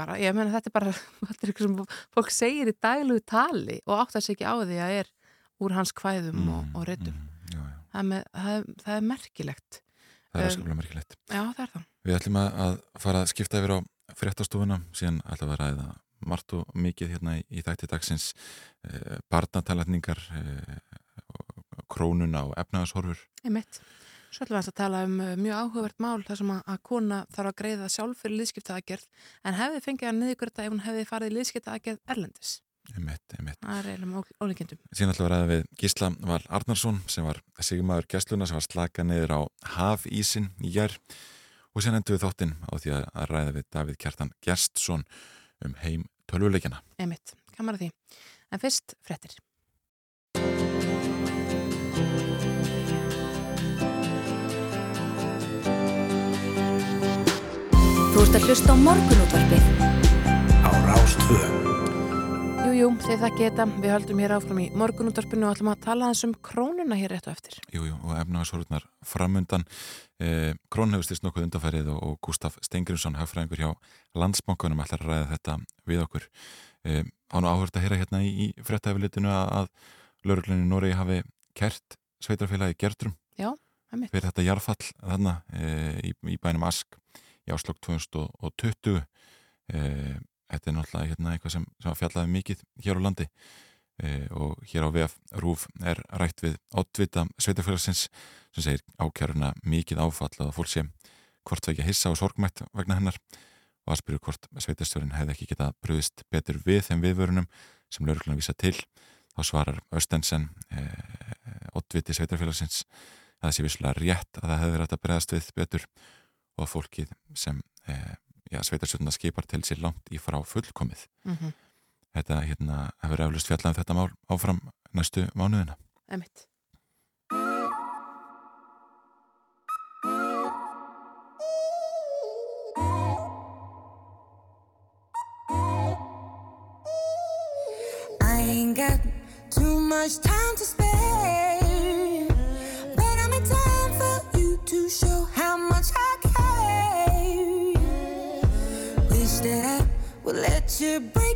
bara, ég meina þetta er bara þetta er eitthvað sem fólk segir í daglugu tali og átt að segja ekki á því að er úr hans kvæðum og, og reytum Mm, já, já. það, með, það, það er merkilegt Það er Um, afskaplega merkilegt. já það er það Við ætlum að, að fara að skipta yfir á fréttastofuna, síðan ætlum við að ræða margt og mikið hérna í, í þætti dagsins eh, barnatalætningar eh, krónuna og efnagashorfur. Einmitt. Svo ætlum við að tala um uh, mjög áhugavert mál þar sem að, kona þarf að greiða sjálf fyrir liðskiptaagerð en hefði fengið að niðurgröta ef hún hefði farið í liðskiptaagerð erlendis. Einmitt, einmitt. Það er eiginlega ólíkjendum. Síðan ætlum við að ræða við Gísla Val Arnarsson sem var sigmaður gestluna sem var slaka niður á hafísin í jær og sér endur við þáttinn á því að ræða við Davíð Kjartan Gerstsson um heim tölvuleikjana. Emitt, kamar að því. En fyrst frettir. Þú ert að hlusta á morgunútvarpið á Rástvö. Jú, jú, þið það geta. Við höldum hér áfram í morgunútvarpinu og ætlum að tala eins um krónuna hér rétt og eftir. Jú, jú, og efnaðsvörðunar framundan. Eh, Krón hefur styrst nokkuð undanfærið og, og Gustaf Stengriðsson, hagfræðingur hjá Landsbankunum, ætlar að ræða þetta við okkur. Eh, Án og áhört að heyra hérna í, í frettæfilitinu að lauruglunni Nóri hafi kert sveitarfélagi Gertrum. Já, emitt. Fyrir eh, í, áslokk 2020. Eh, þetta er náttúrulega hérna, eitthvað sem, sem fjallaði mikið hér á landi. Eh, og hér á VF Rúf er rætt við oddvita sveitafélagsins sem segir ákjöruna mikið áfall að fólk sé hvort vekja hissa og sorgmætt vegna hennar. Og að spyrja hvort sveitastjórin hefði ekki getað bröðist betur við þeim viðvörunum sem laurugluna vísa til. Þá svarar Östensen eh, oddviti sveitafélagsins að það sé visslega rétt að það hefði verið að bregðast við betur og að fólkið sem eh, sveitarstjórnuna skipar til sér langt í frá fullkomið. Mm -hmm. Þetta hérna, hefur eflust fjallað um þetta mál áfram næstu mánuðina. Emitt. Let you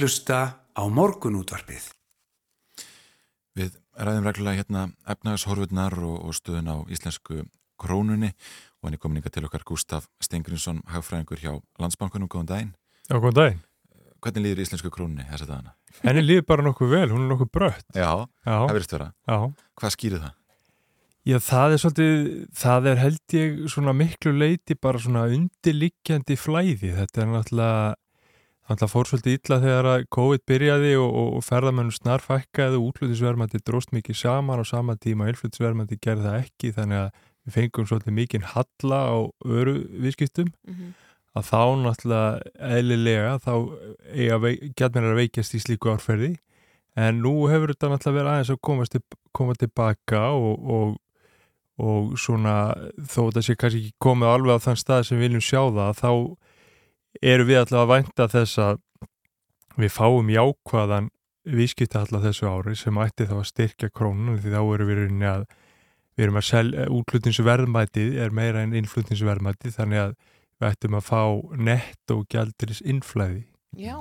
hlusta á morgunútvarpið. Við ræðum reglulega hérna efnagashorfurnar og, og stöðun á íslensku krónunni og hann er komin ykkar til okkar Gustaf Stengrinsson, hagfræðingur hjá Landsbankunum, góðan daginn. Já, góðan daginn. Hvernig líður íslensku krónunni þessa dagana? Henni líður bara nokkuð vel, hún er nokkuð brött. Já, Já. það verðist vera. Já. Hvað skýrir það? Já, það er svolítið, það er held ég svona miklu leiti bara svona undirliggjandi flæði. Þetta er náttúrulega, náttúrulega fór svolítið illa þegar að COVID byrjaði og, og, og ferðamennu snarfækkaði og útflutisvermandi dróst mikið saman á sama tíma. Og innflutisvermandi gerði það ekki þannig að við fengum svolítið mikið halla á öru viðskiptum. Að þá náttúrulega eðlilega þá gæt mér að veikjast í slíku árferði. En nú hefur þetta náttúrulega verið aðeins að komast til, koma tilbaka og, og, og svona þó þetta sé kannski ekki komið alveg á þann stað sem við viljum sjá það þá eru við alltaf að vænta þess að við fáum jákvæðan viðskipta alltaf þessu ári sem ætti þá að styrkja krónun því þá erum við rauninni að við erum að selja, útlutningsverðmætið er meira en innflutningsverðmætið þannig að við ættum að fá nett og gjaldiris innflæði. Já,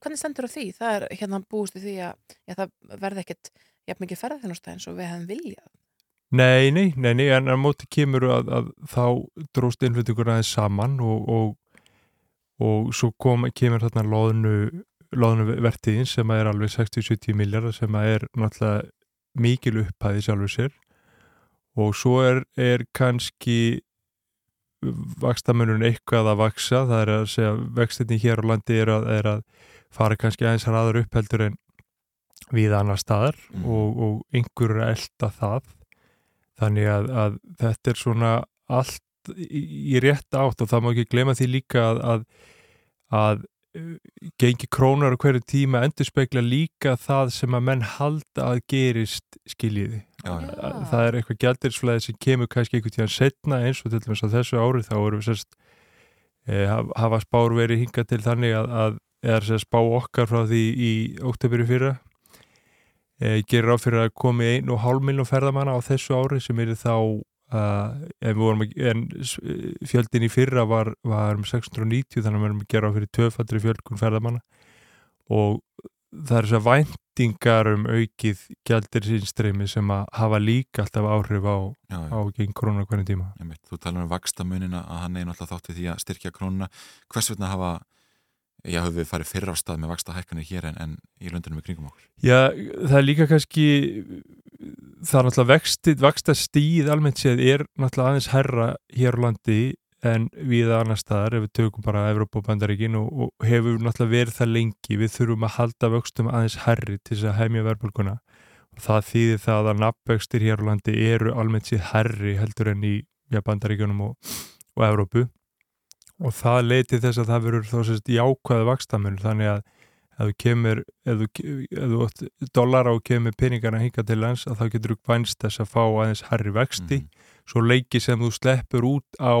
hvernig stendur á því? Það er hérna búist í því að já, það verði ekkert jafn mikið ferðarþjónusta eins og við hefum viljað. Nei, nei, nei, nei, en á móti kemur að, að þá dróst innflutingur aðeins saman og, og, og svo kom, kemur þarna loðnu, loðnu vertiðin sem er alveg 60-70 miljardar sem er náttúrulega mikil upphæði sjálfur sér. Og svo er, er kannski vakstamönun eitthvað að vaksa, það er að segja vextinni hér á landi er að, er að fara kannski aðeins hraður upp heldur en við annar staðar Mm. og, og einhver er að elda það. Þannig að, að þetta er svona allt í, í rétt átt og það má ekki glema því líka að, að, að uh, gengi krónar á hverju tíma endur spekla líka það sem að menn halda að gerist skiljiði Já, já. að það er eitthvað gjaldirisflæði sem kemur kannski einhvern tíðan setna eins og til dæmis á þessu ári þá erum við sérst e, hafa spár verið hingað til þannig að, að eða sérst spá okkar frá því í óttubyrju fyrra e, gerir á fyrir að komi ein og hálf miljón ferðamanna á þessu ári sem eru þá uh, en, en s- fjöldin í fyrra var, var um 690 þannig að við erum að gera á fyrir töfaldri fjölkun ferðamanna og það er þess að væntingar um aukið gjaldir sínstreymi sem að hafa líka alltaf áhrif á, Já, já. á gegn krónu hvernig tíma. Einmitt, þú talar um vakstamunina að hann er náttúrulega þátt við því að styrkja krónuna. Hvers vegna hafa, já, höfum við farið fyrra á stað með vakstahækkanir hér en, en í löndunum í kringum okkur? Já, það er líka kannski það er náttúrulega vaksta stíð almennt séð er náttúrulega aðeins herra hér á landi en við annar staðar ef við tökum bara Evrópa og Bandaríkin og, og hefur náttúrulega verið það lengi. Við þurfum að halda vöxtum aðeins herri til þess að hefja verðbólguna. Og það þýðir það að nafnvextir hér á landi eru almennt séð herri heldur en í ja, Bandaríkunum og, og Evrópu. Og það leiti þess að það verður þá sérst jákvæði vakstamönnur þannig að ef þú kemur, ef þú, ef þú átt dollara og kemur peningarna hinga til lands að þá getur þú vænst þess að fá aðeins herri vexti, svo leiki sem þú sleppur út á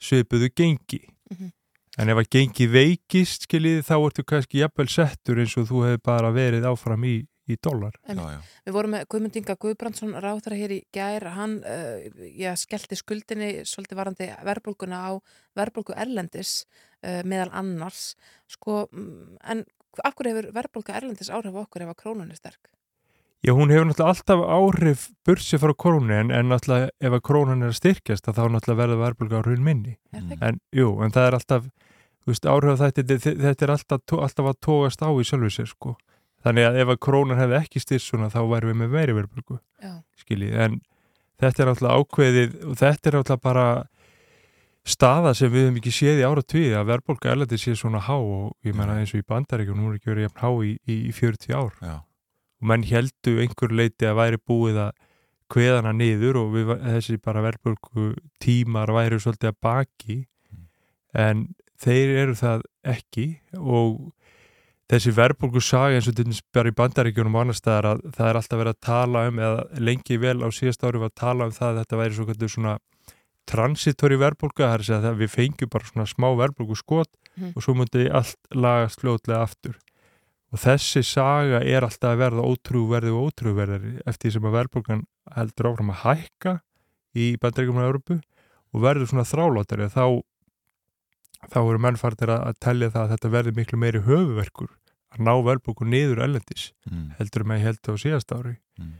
svipuðu gengi. Mhm. En ef að gengi veikist, skiljiði, þá ertu kannski jafnvel settur eins og þú hefur bara verið áfram í, í dólar. Einmitt. Við vorum með Guðmundinga Guðbrandsson ráþara hér í gær, hann uh, já, skellti skuldinni svolítið varandi verðbólguna á verðbólgu erlendis uh, meðal annars sko, mm, en af hverju hefur verðbólga erlendis áhrif okkur ef að krónun er sterk? Já, hún hefur náttúrulega alltaf áhrif bursið frá krónu en, en náttúrulega ef að krónan er að styrkjast þá náttúrulega verður verðbólga áhrifin minni. En jú, en það er alltaf, þú veist, áhrif þetta, þetta, er alltaf, alltaf að tógast á í sjálfu sér, sko. Þannig að ef að krónan hefði ekki styrst svona þá værum við með meiri verðbólgu, Já. skiljið. En þetta er náttúrulega ákveðið og þetta er náttúrulega bara staða sem við höfum ekki séð í ára tvið að verðbólga erlendi sé svona há og ég menna eins og í bandaríkjum, hún er ekki verið jafn há í, í, í 40 ár. Já. Og menn heldu einhver leiti að væri búið að kveðana niður og við, þessi bara verðbólgu tímar væri svolítið að baki en þeir eru það ekki og þessi verðbólgu saga eins og til dæmis bara í bandaríkjunum og annar staðar að það er alltaf verið að tala um eða lengi vel á síðast ári var að tala um það að þetta væri svo svona transitori verðbólga, það er að segja að við fengjum bara svona smá verðbólgu skot Mhm. og svo myndi allt lagast fljótlega aftur og þessi saga er alltaf að verða ótrúverði og ótrúverðari eftir því sem að verðbólgan heldur áfram að hækka í bandaríkjum á Európu og verður svona þrálátari þá þá eru mennfarnir að, að tellja það að þetta verður miklu meiri höfuverkur að ná verðbólku niður ellendis Mm. heldur með heldur á síðast ári Mm.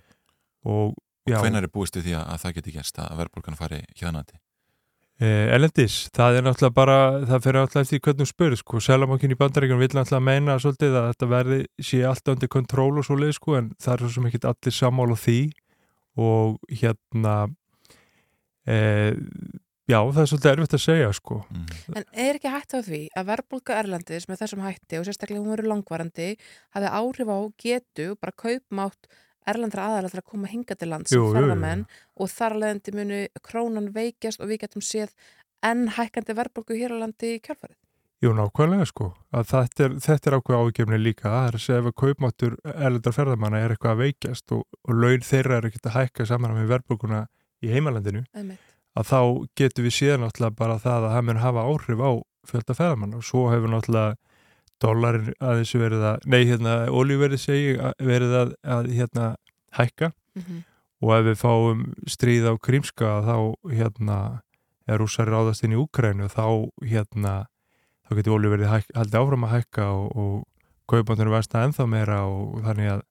og já, Hvenær er búist við því að, að það geti gerst að verðbólgan fari hjaðnandi? Eh, Elendis, það er náttúrulega bara, það fyrir náttúrulega eftir hvernig þú spurð, sko, Selamákin í bandaríkjum vil náttúrulega meina svolítið að þetta verði sé alltaf undir kontról og svoleið, sko, en það er svo sem ekki allir sammála því og hérna, eh, já, það er svolítið erfitt að segja, sko. Mm. En er ekki hægt á því að verðbólka Erlendis með þessum hætti og sérstaklega hún verið langvarandi hafi áhrif á getu bara kaupmátt Erlendra aðalega til að koma hinga til lands Jú, jú, og þar alvegandi munu krónan veikjast og við getum séð enn hækkandi verðbólku hér á landi í kjálfarið. Jú, nákvæmlega, sko, að þetta er, þetta er ákveð ágefni líka, það er að segja ef að kaupmáttur erlendar ferðamanna er eitthvað að veikjast og, og laun þeirra er ekkert að hækka saman með verðbólkuna í heimalandinu, Einmitt. að þá getum við síðan náttúrulega bara það að það mun hafa áhrif á fjölda ferðamann og svo hefur náttúrulega dollarin aðeins verið að, nei hérna, olíverið segi verið að, að hérna hækka Mhm. og ef við fáum stríð á Krímska þá hérna er rússar ráðast inn í Úkrænu þá hérna þá getur olíverið haldið áfram að hækka og, og kaupmáttunum versta ennþá meira og þannig að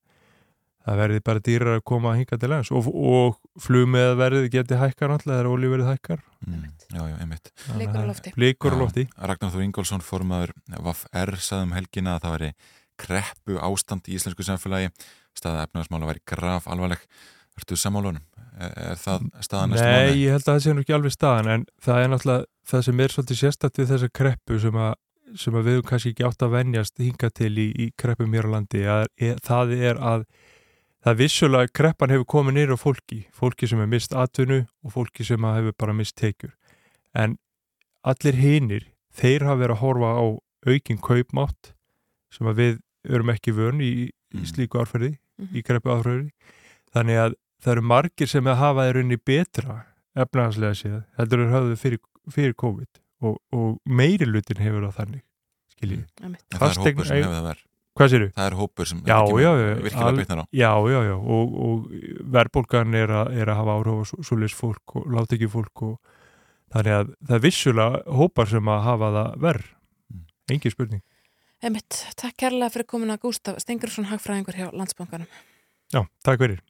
það verði bara dýrar að koma að hinga til lands og, og flugmeðverðið geti hækkar náttúrulega þegar olíverið hækkar Mm. Já, já, einmitt. Blikur á lofti. Lofti Ragnar Þór Ingólfsson, formaður VAF-R sagði um helgina að það væri kreppu ástand í íslensku samfélagi staða efnaðarsmála væri graf alvarleg Ertu sammálunum? Er, er það staðan næstu Nei, mánuði? ég held að það sé nú ekki alveg staðan en það er náttúrulega það sem er svolítið sérstætt við þessa kreppu sem að, sem að við kannski ekki átt að venjast hinga til í, í kreppum hér á landi að, er, það er að það er vissulega kreppan hefur komið nýra á fólki fólki sem hefur mist atvinnu og fólki sem að hefur bara mist tekjur en allir hinir þeir hafa verið að horfa á aukin kaupmátt sem að við erum ekki vön í, í Mm. slíku árferði Mhm. í kreppu árferði þannig að það eru margir sem að hafa þeir unni betra efnahanslega séð heldur þeir höfðu fyrir, fyrir COVID og, og meiri lutin hefur það þannig skiljið. En Það er hópur sem hefur það verð Hvað séru? Það er hópur sem Já, já, já, virkilega bitnar á Já, já, já, og, og verðbólgan er, er að hafa áhrif á svoleiðis fólk og láta ekki fólk og þannig að það er vissulega hópar sem að hafa það verð, Mm. engin spurning. Einmitt, takk kærlega fyrir komin að Gústaf Stengursson hagfræðingur hjá Landsbankanum. Já, takk fyrir.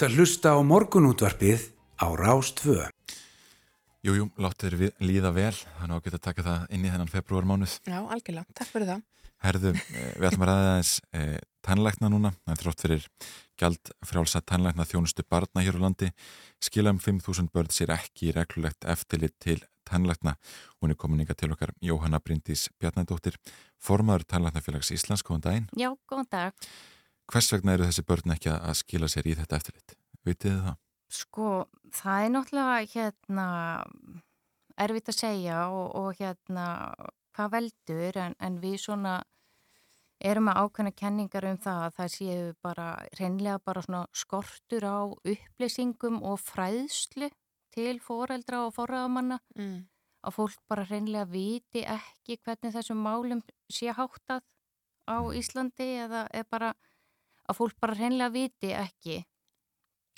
Þú ert að hlusta á morgunútvarpið á Rástvö. Jú, jú, láttu þér við- líða vel, þannig að geta að taka það inn í þennan februarmánuð. Já, algjörlega, takk fyrir það. Herðu, eh, við ætlum að ræða aðeins eh, tannlækna núna, það er þrótt fyrir gjald frjálsa tannlækna þjónustu barna hér á landi. Skila um 5.000 börn sér ekki reglulegt eftirlit til tannlækna. Hún er komin ykkar til okkar Jóhanna Bryndís Bjarnadóttir, formaður tannlæknafélags Íslands, góðan daginn. Já, góðan dag. Hvers vegna eru þessi börn ekki að skila sér í þetta eftirlit? Vitið þið það? Sko, það er náttúrulega hérna erfitt að segja og, og hérna hvað veldur en, en við svona erum að ákveðna kenningar um það að það séu bara reynlega bara svona skortur á upplýsingum og fræðslu til foreldra og forraðamanna Mm. að fólk bara reynlega viti ekki hvernig þessum málum sé háttað á Íslandi eða er bara að fólk bara reynlega viti ekki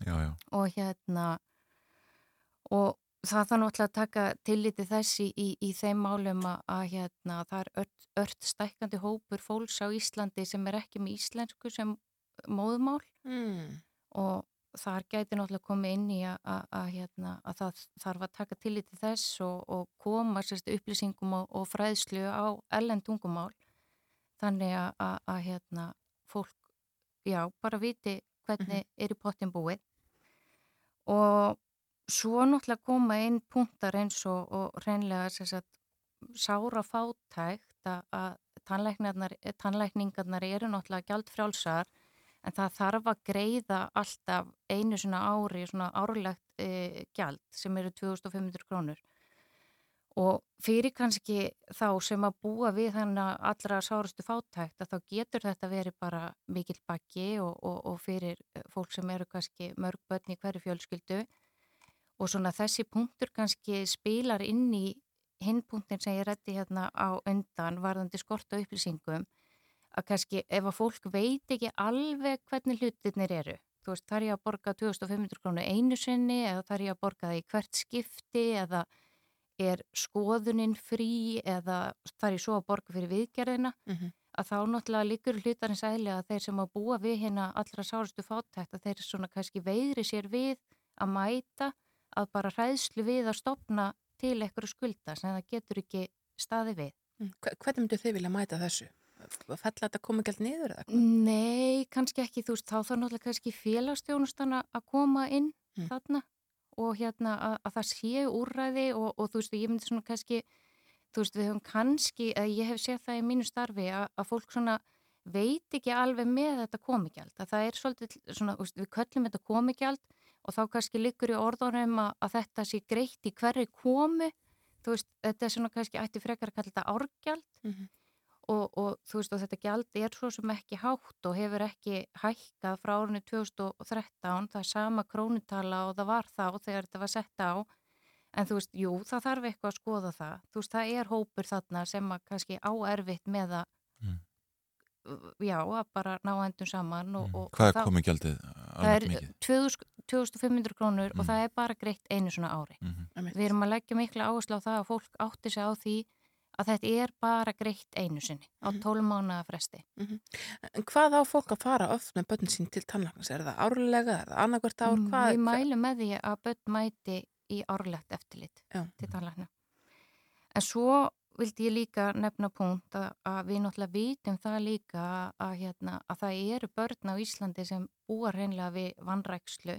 Já, já. og hérna og það þarf náttúrulega að taka tilliti þessi í, í þeim málum að, að hérna, það er ört, ört stækkandi hópur fólks á Íslandi sem er ekki með íslensku sem móðmál Mm. og þar gæti náttúrulega komið inn í að, að, að, hérna, að það þarf að taka tilliti þess og, og koma sérst, upplýsingum og, og fræðslu á ellen tungumál þannig að, að, að hérna, fólk já, bara viti hvernig er í pottin búið. Og svo náttúrulega koma inn punktar eins og, og reynlega sagt, sára fátækt að, tannlækningarnar, eru náttúrulega gjaldfrjálsar en það þarf að greiða alltaf einu svona ári, svona árlegt e, gjald sem eru 2500 krónur og fyrir kannski þá sem að búa við þannig allra sárastu fátækt að þá getur þetta verið bara mikill bakki og, og, og fyrir fólk sem eru kannski mörg börn í hverju fjölskyldu. Og svona þessi punktur kannski spilar inn í hinn punktin sem ég rætti hérna á undan varðandi skort á upplýsingum að kannski ef að fólk veit ekki alveg hvernig hlutirnir eru þú veist, þar ég að borga 2500 krónu einu sinni eða þar ég að borga það í hvert skipti eða er skoðunin frí eða þar ég svo að borga fyrir viðgerðina Mhm. að þá náttúrulega líkur hlutarins eðli að þeir sem að búa við hérna allra sárastu fátækt að þeir svona kannski veðri sér við að mæta að bara hræðslu við að stopna til eitthvað skulda sem það getur ekki staði við. Mm. Hve- Hvernig myndu þið vilja mæta þessu? Fella þetta komið gælt niður eða? Nei, kannski ekki, þú veist, þá þarf náttúrulega kannski félagsstjónustana að koma inn Mm. þarna og hérna að, að það séu úrræði og, og þú veist, ég myndi svona kannski, þú veist, við höfum kannski, að ég hef séð það í mínu starfi að, að fólk svona veit ekki alveg með þetta komigjald, að það er svolítið svona, veist, við köllum þetta komigjald og þá kannski liggur í orðunum að, að þetta sé greitt í hverju komu, þú veist, þetta er svona kannski ætti frekar að kalla þetta árgjald Mhm. Og, og þú veist og þetta gjald er svo sem ekki hátt og hefur ekki hækkað frá árinu 2013 það er sama krónutala og það var þá þegar þetta var sett á en þú veist, jú, það þarf eitthvað að skoða það þú veist, það er hópur þarna sem að kannski áerfitt með að Mm. já, að bara ná endum saman og, og Hvað er komið gjaldið Það er mikið? 2000 2500 krónur og það er bara greitt einu svona ári. Mhm. Við erum að leggja mikla áherslu á það að fólk átti sig á því að þetta er bara greitt einu sinni á 12 mánuða fresti. En hvað á fólk að fara oft með börn sín til tannlæknis? Er það árlega, er það annarkvært ár? Mm, Hvað, Við mælum með því að börn mæti í árlegt eftirlit Já. til tannlækna. En svo vildi ég líka nefna punkt að, að við náttúrulega vitum það líka að, hérna, að það eru börn á Íslandi sem búa reynlega við vannrækslu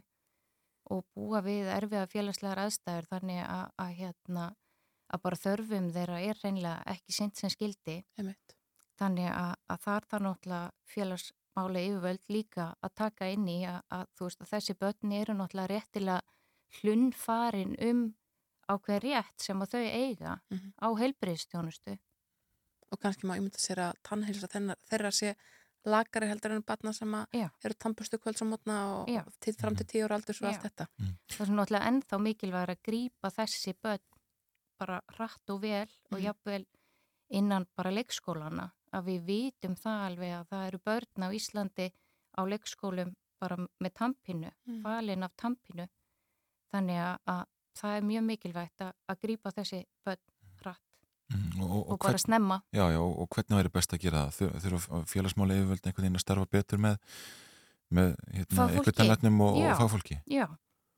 og búa við erfiða félagslegar aðstæður þannig að, að, hérna, að bara þörfum þeirra er reynlega ekki sint sem skildi. Einmitt. Þannig að, að þar þarf náttúrulega félagsmáli yfirvöld líka að taka inn í að, að, þú veist, að þessi börn eru náttúrulega réttilega hlunnfarin um ákveð rétt sem að þau eiga á heilbriðstjónustu. og kannski má ímynda sér að tannheilsa þeirra sé lagari heldur en batna sem eru tannbustu kvöldsamotna og til fram til tíu ára aldur svo Já. allt þetta. Það er náttúrulega ennþá mikilvægur að grípa þessi börn bara hratt og vel og Mhm. jafnvel innan bara leikskólana að við vitum það alveg að það eru börn á Íslandi á leikskólum bara með tampinu, Mm. falin af tampinu þannig að, að það er mjög mikilvægt að, að grípa þessi börn hratt Mm, og, og bara snemma. Já, já, og hvernig væri best að gera það? Þur- Þurfa félagsmáli yfirvöld einhvern veginn að starfa betur með, með hérna, ykkur tannlæknum og, Já. og fagfólki Já,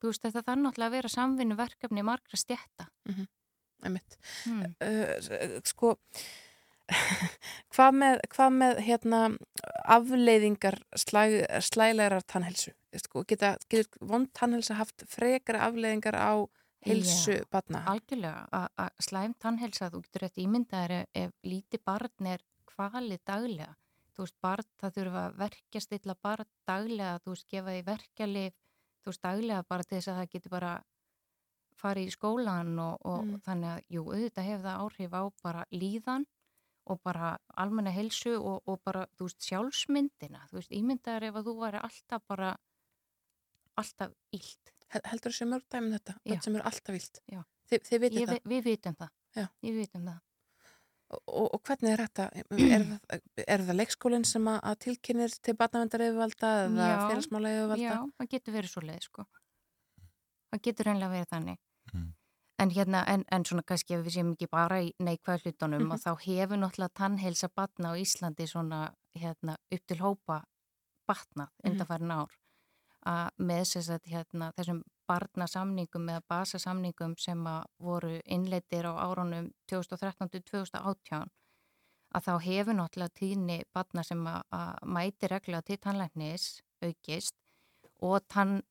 þú veist þetta þarf náttúrulega að vera samvinnu verkefni margra stjætta. Einmitt. Mm. Uh, sko, hvað með, hvað með hérna, afleiðingar slæg, slælegar tannhelsu? Sko, geta, getur vond tannhelsa haft frekara afleiðingar á helsu Já, batna? Algjörlega, að- slæm tannhelsa, þú getur rétt ímyndaðir ef, líti barn er kvalið daglega. Þú veist, barn, það þurfa að verkja stilla barn daglega, þú veist, gefa því verkjalið, þú veist, daglega bara til þess að það getur bara farið í skólan og, og Mm. þannig að, jú, auðvitað hefur það áhrif á bara líðan og bara almenna helsu og, og bara, þú veist, sjálfsmyndina. Þú veist, ímyndaðir ef að þú væri alltaf bara, alltaf illt. Heldur þessi mörg dæmi um þetta? Þetta sem eru alltaf vilt? Já. Þi, þið vitið Ég, það? vi- Við vitum það. Já. Við vitum það. Og, og, hvernig er þetta? Er, er það leikskólinn sem að, tilkynir til batnavendar yfirvalda eða félagsmála yfirvalda? Já, það getur verið svo leið, sko. Það getur reynilega verið þannig. Mm. En hérna, en, en svona kannski ef við séum ekki bara í neikvæð hlutunum Mhm. og þá hefur náttúrulega tannheilsa batna á Íslandi svona hérna upp til hópa batnað Mhm. undanfærin ár að með þess að hérna þessum barnasamningum eða basasamningum sem að voru innleitir á árunum 2013-2018 að þá hefur náttúrulega tíðni batna sem að, mæti regla til tannlæknis aukist og tann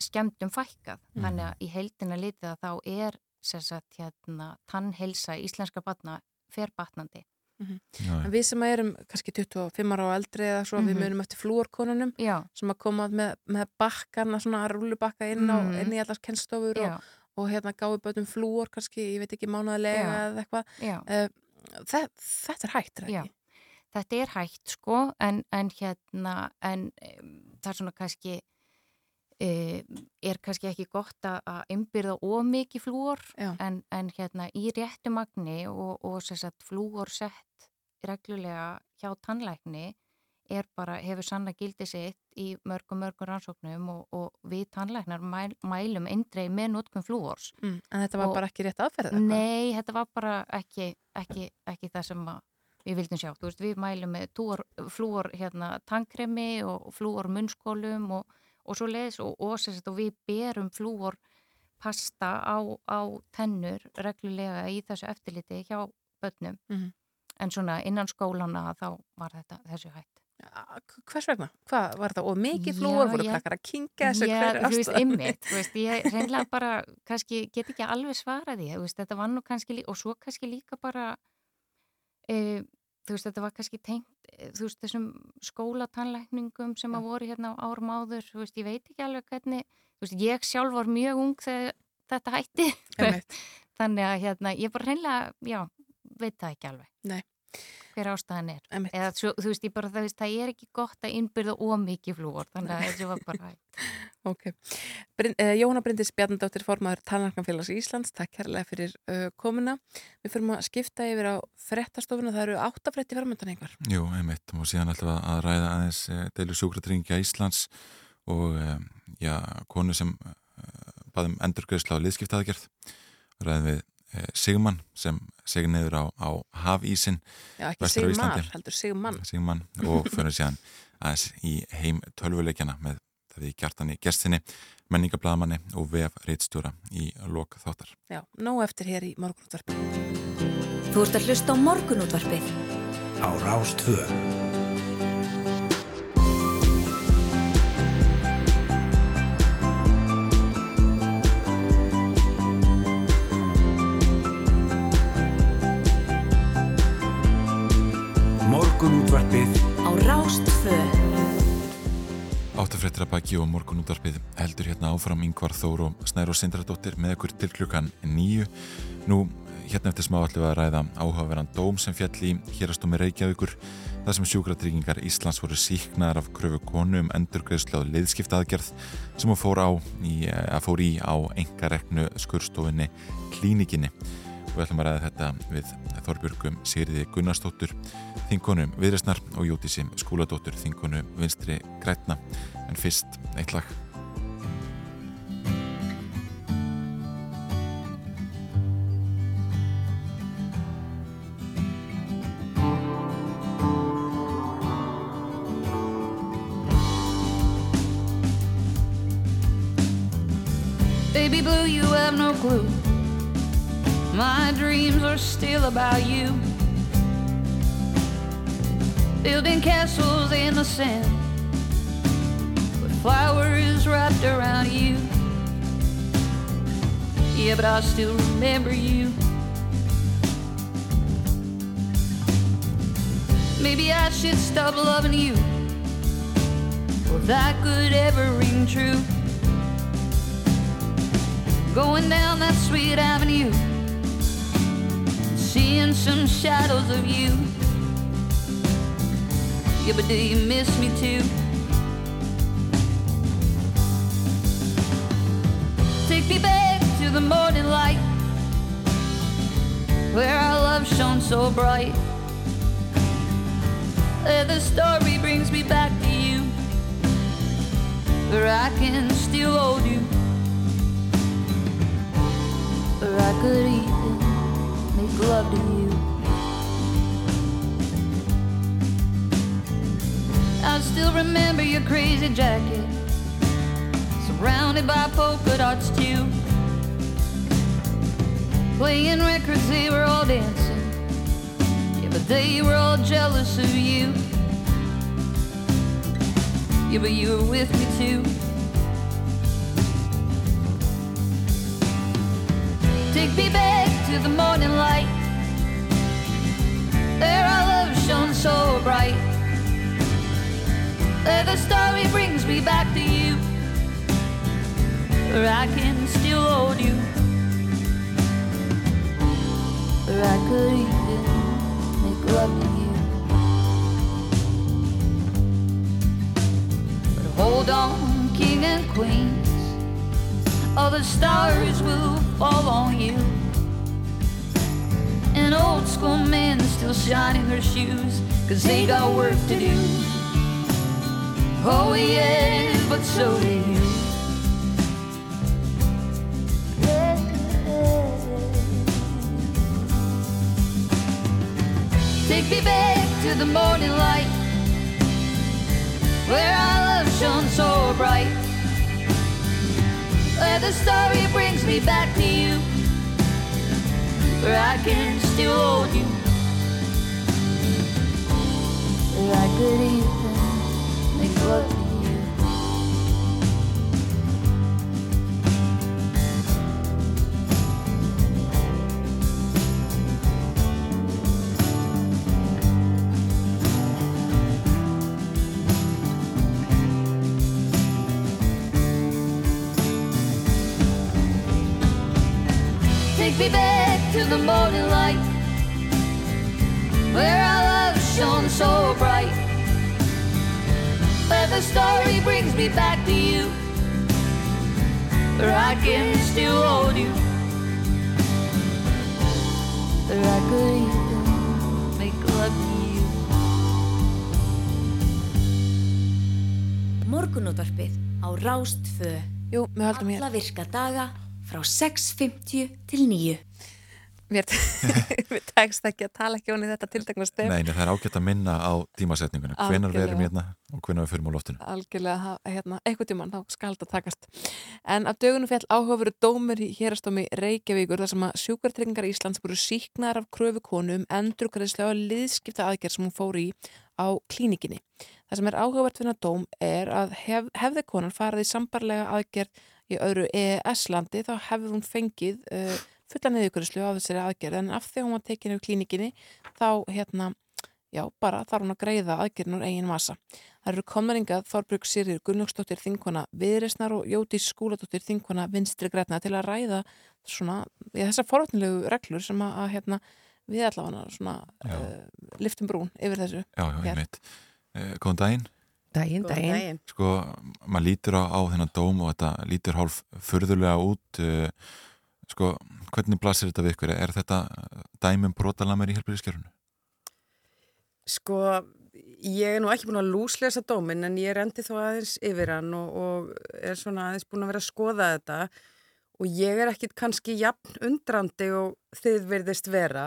skemmtum fækkað. Mhm. Þannig að í heildina litið að þá er sem sagt, hérna, tannhelsa íslenska batna fer batnandi. Mhm. Já, En við sem erum kannski 25 ára og eldri eða svo, við Mhm. munum eftir flúorkonunum Já. sem að koma með, með bakkana, svona rúlubakka inn, á, Mhm. inn í allar kennstofur og, og hérna gáði bötum flúor kannski, ég veit ekki, mánaðlega Já. eða eitthvað. Uh, þe þetta er hægt, er það Já, ekki? þetta er hægt sko en, en hérna en það er svona kannski er kannski ekki gott að, einbyrða ómikið flúor en, en hérna í réttu magni og, og sem sagt flúor sett reglulega hjá tannlækni er bara, hefur sanna gildi sitt í mörgum mörgum rannsóknum og, og við tannlæknar mæl, mælum eindreið með notkun flúors. Mm, en þetta var Og- bara ekki rétt aðferð? Nei, þetta var bara ekki, ekki, ekki það sem við vildum sjá. Veist, við mælum með flúor hérna, tankremi og flúor munnskólum og, og svo leiðis og, og, og við berum flúor pasta á, á tennur reglulega í þessu eftirliti hjá börnum. Mhm. En svona innan skólana þá var þetta þessu hætt. Hvers vegna? Hvað, var það of mikið Já, flúor? Voru krakkar að kinga þessu? Já, Hver er þú veist, ymmit, þú veist, ég reynlega bara, kannski, get ekki alveg svarað því, þú veist, þetta var nú kannski líka, og svo kannski líka bara, e, þú veist, þetta var kannski tengt, e, þú veist, þessum skólatannlækningum sem að voru hérna á árum áður, þú veist, ég veit ekki alveg hvernig, þú veist, ég sjálf var mjög ung þegar þetta hætti, þannig að hérna, ég bara reynlega, já, veit það ekki alveg. Nei. Hver ástæðan er. Eða, svo, þú veist, ég bara, það, veist, það er ekki gott að innbyrða ómikið flúor, þannig að þessu var bara hægt. Ok. Brynd, eh, Jóhanna Bryndis Bjarnadóttir, formaður Tannarkanfélags Íslands, takk kærlega fyrir uh, komuna. Við fyrir að skipta yfir á frettastofuna, það eru áttafrétti framöndan einhver. Jú, einmitt, og síðan við að ræða aðeins eh, deilu sjúkratryngja Íslands og eh, já, konu sem eh, baðum endurgreðsla á liðskiptaðgerð ræðum við Sigmann sem segir niður á, á hafísin Já, ekki Sigmar, heldur Sigmann. Sigmann og fyrir síðan aðeins í heim tölvuleikjana með það við gjartan í gestinni, menningablaðamanni og vef reitstjóra í lok þáttar. Já, nóg eftir hér í morgunútvarpi. Þú ert að hlusta á morgunútvarpið. Á Rástvö. Morgunútvarpið Á Rástvö. Áttafréttir að baki og morgun útvarpið heldur hérna áfram yngvar Þór og Snæru og Sindradóttir með ykkur til klukkan nýju. Nú, hérna eftir smá við að ræða áhugaverðan dóm sem fjall í hérastómi Reykjavíkur þar sem sjúkratryggingar Íslands voru síknaðar af kröfu konu um endurgreðslu á liðskiptaðgerð sem hún fór, á í, að fór í á engareknu skurstofinni klínikinni og ætlum að ræða þetta við Þorbjörgum Sýriði Gunnarsdóttur Þingonum Viðræsnar og Jótisim Skúladóttur Þingonu Vinstri Grætna en fyrst eitt lag. Baby blue, you have no clue. My dreams are still about you. Building castles in the sand with flowers wrapped around you. Yeah, but I still remember you. Maybe I should stop loving you. Or that could ever ring true. Going down that sweet avenue, some shadows of you. Yeah, but do you miss me too? Take me back to the morning light, where our love shone so bright. Where the story brings me back to you, where I can still hold you, where I could even make love to you. I still remember your crazy jacket, surrounded by polka dots too. Playing records, they were all dancing. Yeah, but they were all jealous of you. Yeah, but you were with me too. Take me back to the morning light. There our love shone so bright. There the story brings me back to you. Where I can still hold you. Where I could even make love to you. But hold on, king and queens. All the stars will fall on you. And old school men still shining their shoes, cause they got work to do. Oh, yeah, but so do you. Take me back to the morning light Where our love shone so bright Where the story brings me back to you Where I can still hold you Where I could even love the story brings me back to you Where I can still hold you Where I could even make love to you Morgunútvarpið á Rástfö. Jú, við höldum hér. Alla virka daga frá 6.50 til 9. Mér mér tekst ekki að tala ekki onni þetta tiltekna stef. Nei, nei, það er ágætt að minna á tímasetninguna. Hvenar við erum hérna og hvenar við fyrir á loftinu. Algjörlega hérna, eitthvað tímann þá skal þetta takast. En af dögunum fjall áhugaveru dómur í hérastómi Reykjavíkur þar sem að sjúkartryggingar Íslands voru síknar af kröfu konu um endurgræðslega liðskipta aðgerð sem hún fór í á klínikinni það sem er áhugavert fyrir dóm er að hef, hefði konan farið í sambarlega aðgerð í öðru EES-landi þá hefði hún fengið uh, fulla niðurgræðslu á þessari aðgerð en af því hún var tekinu í klínikinni þá hérna Já, bara þarf hún að greiða aðgerðin úr eigin massa. Það eru komnaringað Þorbrug Sýrir Gunnlaugsdóttir Þingkona Viðresnar og Jótís Skúladóttir Þingkona Vinstri Græna til að ræða svona, ja, þessar forvöldnilegu reglur sem að, að hérna, við allavega svona uh, liftum brún yfir þessu. Já, já, hér. einmitt eh, Góðan daginn Daginn, Góðan daginn. Sko, maður lítur á, á þennan dóm og þetta lítur hálf furðulega út uh, sko, hvernig blasir þetta við ykkur? Er þetta dæmum brotalamir í helbriðiskerfunu? Sko, ég er nú ekki búin að lúslesa dóminn en ég rendi þó aðeins yfir hann og, og er svona aðeins búin að vera að skoða þetta og ég er ekkit kannski jafn undrandi og þið verðist vera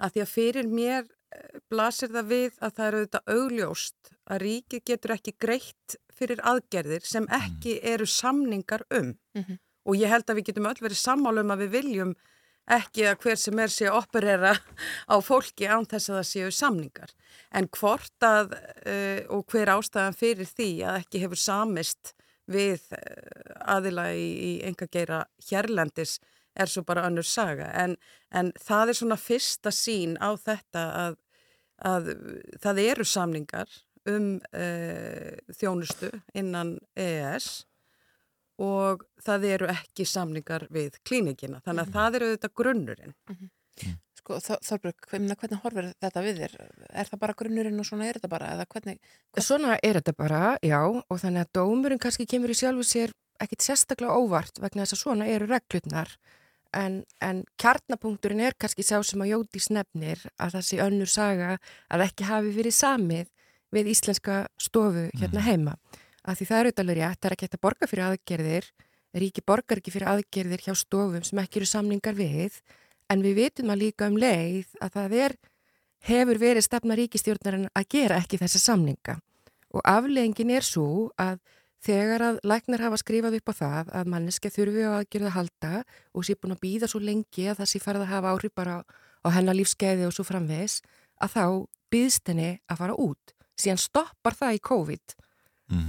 að því að fyrir mér eh, blasir það við að það eru auðvitað augljóst að ríkið getur ekki greitt fyrir aðgerðir sem ekki eru samningar um Mhm. Og ég held að við getum öll verið sammála um að við viljum ekki að hver sem er sé að operera á fólki án þess að það séu samningar. En hvort að uh, og hver ástæðan fyrir því að ekki hefur samist við uh, aðila í, í enga geira hérlendis er svo bara önnur saga. En, en það er svona fyrsta sín á þetta að, að það eru samningar um uh, þjónustu innan EES og það eru ekki samningar við klínikina. Þannig að það eru þetta grunnurinn. Sko, Þor- Þorbjörg, hvernig, hvernig horfir þetta við þér? Er það bara grunnurinn og svona er þetta bara? Eða hvernig, Svona er þetta bara, já, og þannig að dómurinn kannski kemur í sjálfu sér ekkit sérstaklega óvart vegna þess að svona eru reglutnar en, en kjarnapunkturinn er kannski sá sem að Jóti snefnir að það sé önnur saga að ekki hafi verið samið við íslenska stofu hérna heima. Af því það er auðvitað rétt, það er ekki hægt að borga fyrir aðgerðir, ríki borgar ekki fyrir aðgerðir hjá stofum sem ekki eru samningar við, en við vitum að líka um leið að það er, hefur verið stefna ríkistjórnarinn að gera ekki þessa samninga. Og afleggingin er svo að þegar að læknar hafa skrifað upp á það að manneska þurfi á aðgerða að halda og sé búin að býða svo lengi að það sé farið að hafa áhrif bara á hennar lífskeiði og svo framvegs, að þá býðst henni að fara út. Síðan stoppar það í COVID.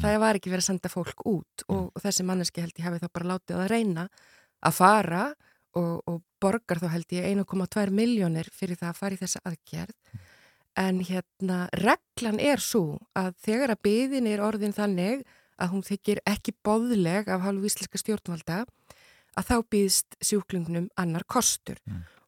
Það var ekki verið að senda fólk út og, og þessi manneski held ég hafi þá bara látið að reyna að fara og, og borgar þá held ég 1,2 miljónir fyrir það að fara í þessa aðgerð. En hérna, reglan er svo að þegar að byðin er orðin þannig að hún þykir ekki bóðleg af hálfu íslenska stjórnvalda að þá býðst sjúklingnum annar kostur.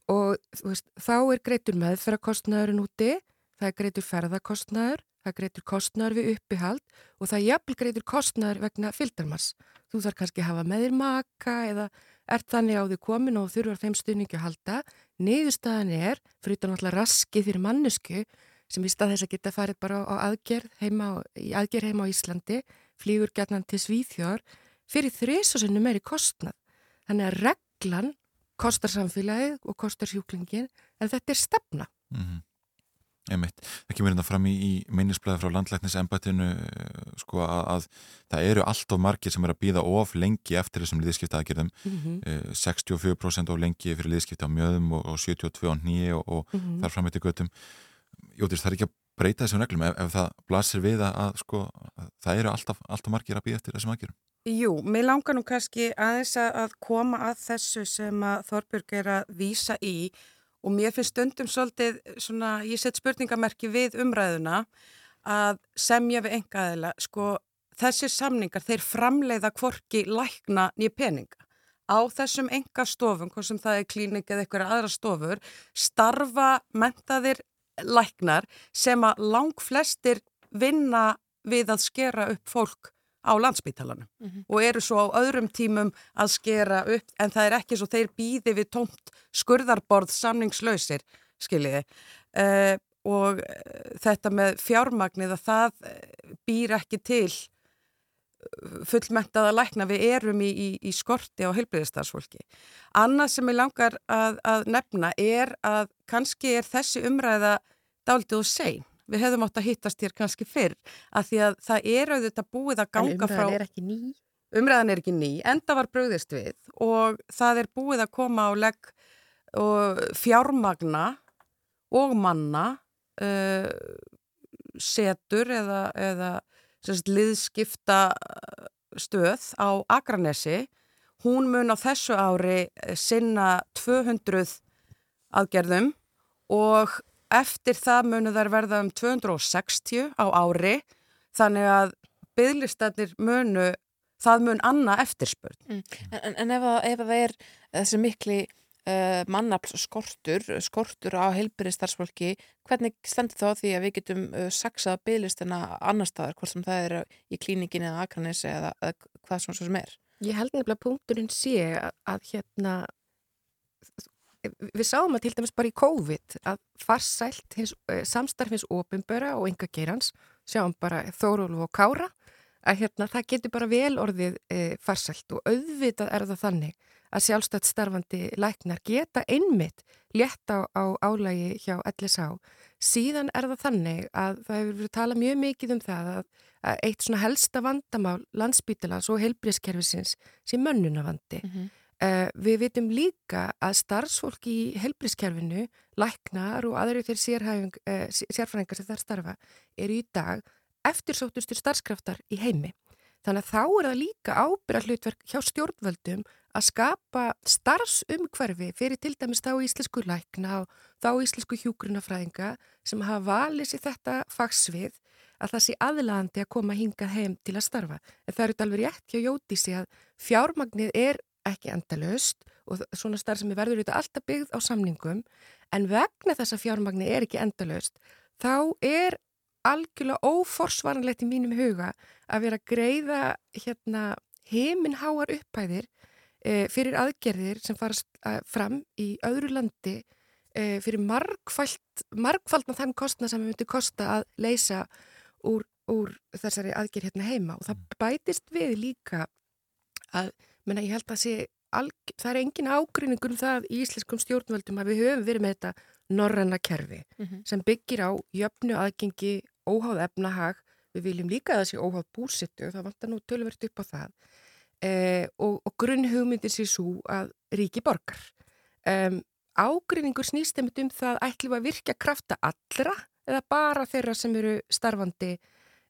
Og þú veist, þá er greitur meðferðarkostnaðurinn úti, það er greitur ferðarkostnaður, það er greitur kostnaður við uppihald og það er jafnvel greitur kostnaður vegna fylgdarmars. Þú þarf kannski að hafa með þér maka eða ert þannig á því komin og þurfar þeim stuðningi að halda. Niðurstaðan er, fyrir utan alltaf raski fyrir mannesku, sem í stað þess að geta farið bara á aðgerð heima, á- aðgerð heima á Íslandi, flýgur gætnan til Svíþjór, fyrir þriðsosinu meiri kostnað. Þannig að reglan kostar samfélagið og kostar sjúklingin, en þetta er stefna. Mm Einmitt. Það kemur hérna fram í, í meinisblæði frá landlæknisembættinu sko að, að það eru allt of margir sem er að býða of lengi eftir þessum liðskipta aðgerðum Mhm. eh, 64% of lengi fyrir liðskipta á mjöðum og, og 72 á nýi og, og Mhm. þar fram eftir göttum Jótist, það er ekki að breyta þessum reglum ef, ef það blasir við að, að sko að það eru alltaf, alltaf margir að býða eftir þessum aðgerðum Jú, mér langar nú kannski aðeins að, að koma að þessu sem að Þorbjörg er að vísa í og mér finnst stundum svolítið svona, ég set spurningamerki við umræðuna að semja við engaðila, sko þessir samningar, þeir framleiða kvorki lækna nýja peninga. Á þessum enga stofum, hvort sem það er klínik eða eitthvað aðra stofur, starfa mentaðir læknar sem að lang flestir vinna við að skera upp fólk á landsbítalanum Mhm. og eru svo á öðrum tímum að skera upp en það er ekki svo þeir býði við tómt skurðarborð samningslausir, skiljiði. Uh, og uh, þetta með fjármagnið að það uh, býr ekki til uh, fullmentaða lækna við erum í, í, í skorti á heilbriðistarsfólki. Annað sem ég langar að, að nefna er að kannski er þessi umræða dálítið og sein. Við hefðum átt að hittast hér kannski fyrr að því að það er auðvitað búið að ganga frá... umræðan er ekki ný. Umræðan er ekki ný, enda var bröðist við og það er búið að koma á legg og fjármagna og manna uh, setur eða, eða sérst, liðskipta stöð á Akranesi. Hún mun á þessu ári sinna 200 aðgerðum og eftir það munu þær verða um 260 á ári þannig að bygglistarnir munu, það mun anna eftirspurn. Mm. En, en, en ef, að, ef að það er þessi mikli uh, mannafls skortur, skortur á heilbyrði starfsfólki, hvernig stendur þá því að við getum uh, saksað bygglistina annar staðar, hvort sem það er í klínikin eða akranesi eða, eða hvað svona svo sem er? Ég held nefnilega að punkturinn sé að, að hérna við sáum að til dæmis bara í COVID að farsælt hins, eh, samstarf hins ofinböra og enga geirans sjáum bara Þórólu og Kára að hérna það getur bara vel orðið e, farsælt og auðvitað er það þannig að sjálfstætt starfandi læknar geta einmitt létt á, á álægi hjá LSH. Síðan er það þannig að það hefur verið talað mjög mikið um það að, að eitt svona helsta vandamál landsbítalans og heilbríðskerfisins sem mönnunavandi. Mm -hmm. Uh, við vitum líka að starfsfólk í heilbríðskerfinu, læknar og aðri þeir uh, sérfræðingar sem þar starfa, eru í dag eftirsóttustur starfskraftar í heimi. Þannig að þá er það líka ábyrra hlutverk hjá stjórnvöldum að skapa starfsumhverfi fyrir til dæmis þá íslensku lækna og þá íslensku hjúgrunafræðinga sem hafa valið sér þetta fagsvið að það sé aðlandi að koma hingað heim til að starfa. En það eru alveg rétt hjá Jótísi að fjármagnið er ekki endalöst og svona starf sem er verður þetta alltaf byggð á samningum en vegna þess að fjármagnið er ekki endalöst þá er algjörlega óforsvaranlegt í mínum huga að vera að greiða hérna heiminháar upphæðir e, fyrir aðgerðir sem farast fram í öðru landi e, fyrir margfald, margfaldna þann kostna sem við myndum kosta að leysa úr, úr þessari aðgerð hérna heima. Og það bætist við líka að, menna ég held að sé alg, það er engin ágrinningur um það í íslenskum stjórnvöldum að við höfum verið með þetta norranna kerfi mm -hmm. sem byggir á jöfnu aðgengi óháð efnahag, við viljum líka að það sé óháð búsittu og það vantar nú tölvert upp á það. Eh, og, og grunn hugmyndir sé svo að ríki borgar. Um, ágrinningur snýst einmitt um það ætlum að virka krafta allra eða bara þeirra sem eru starfandi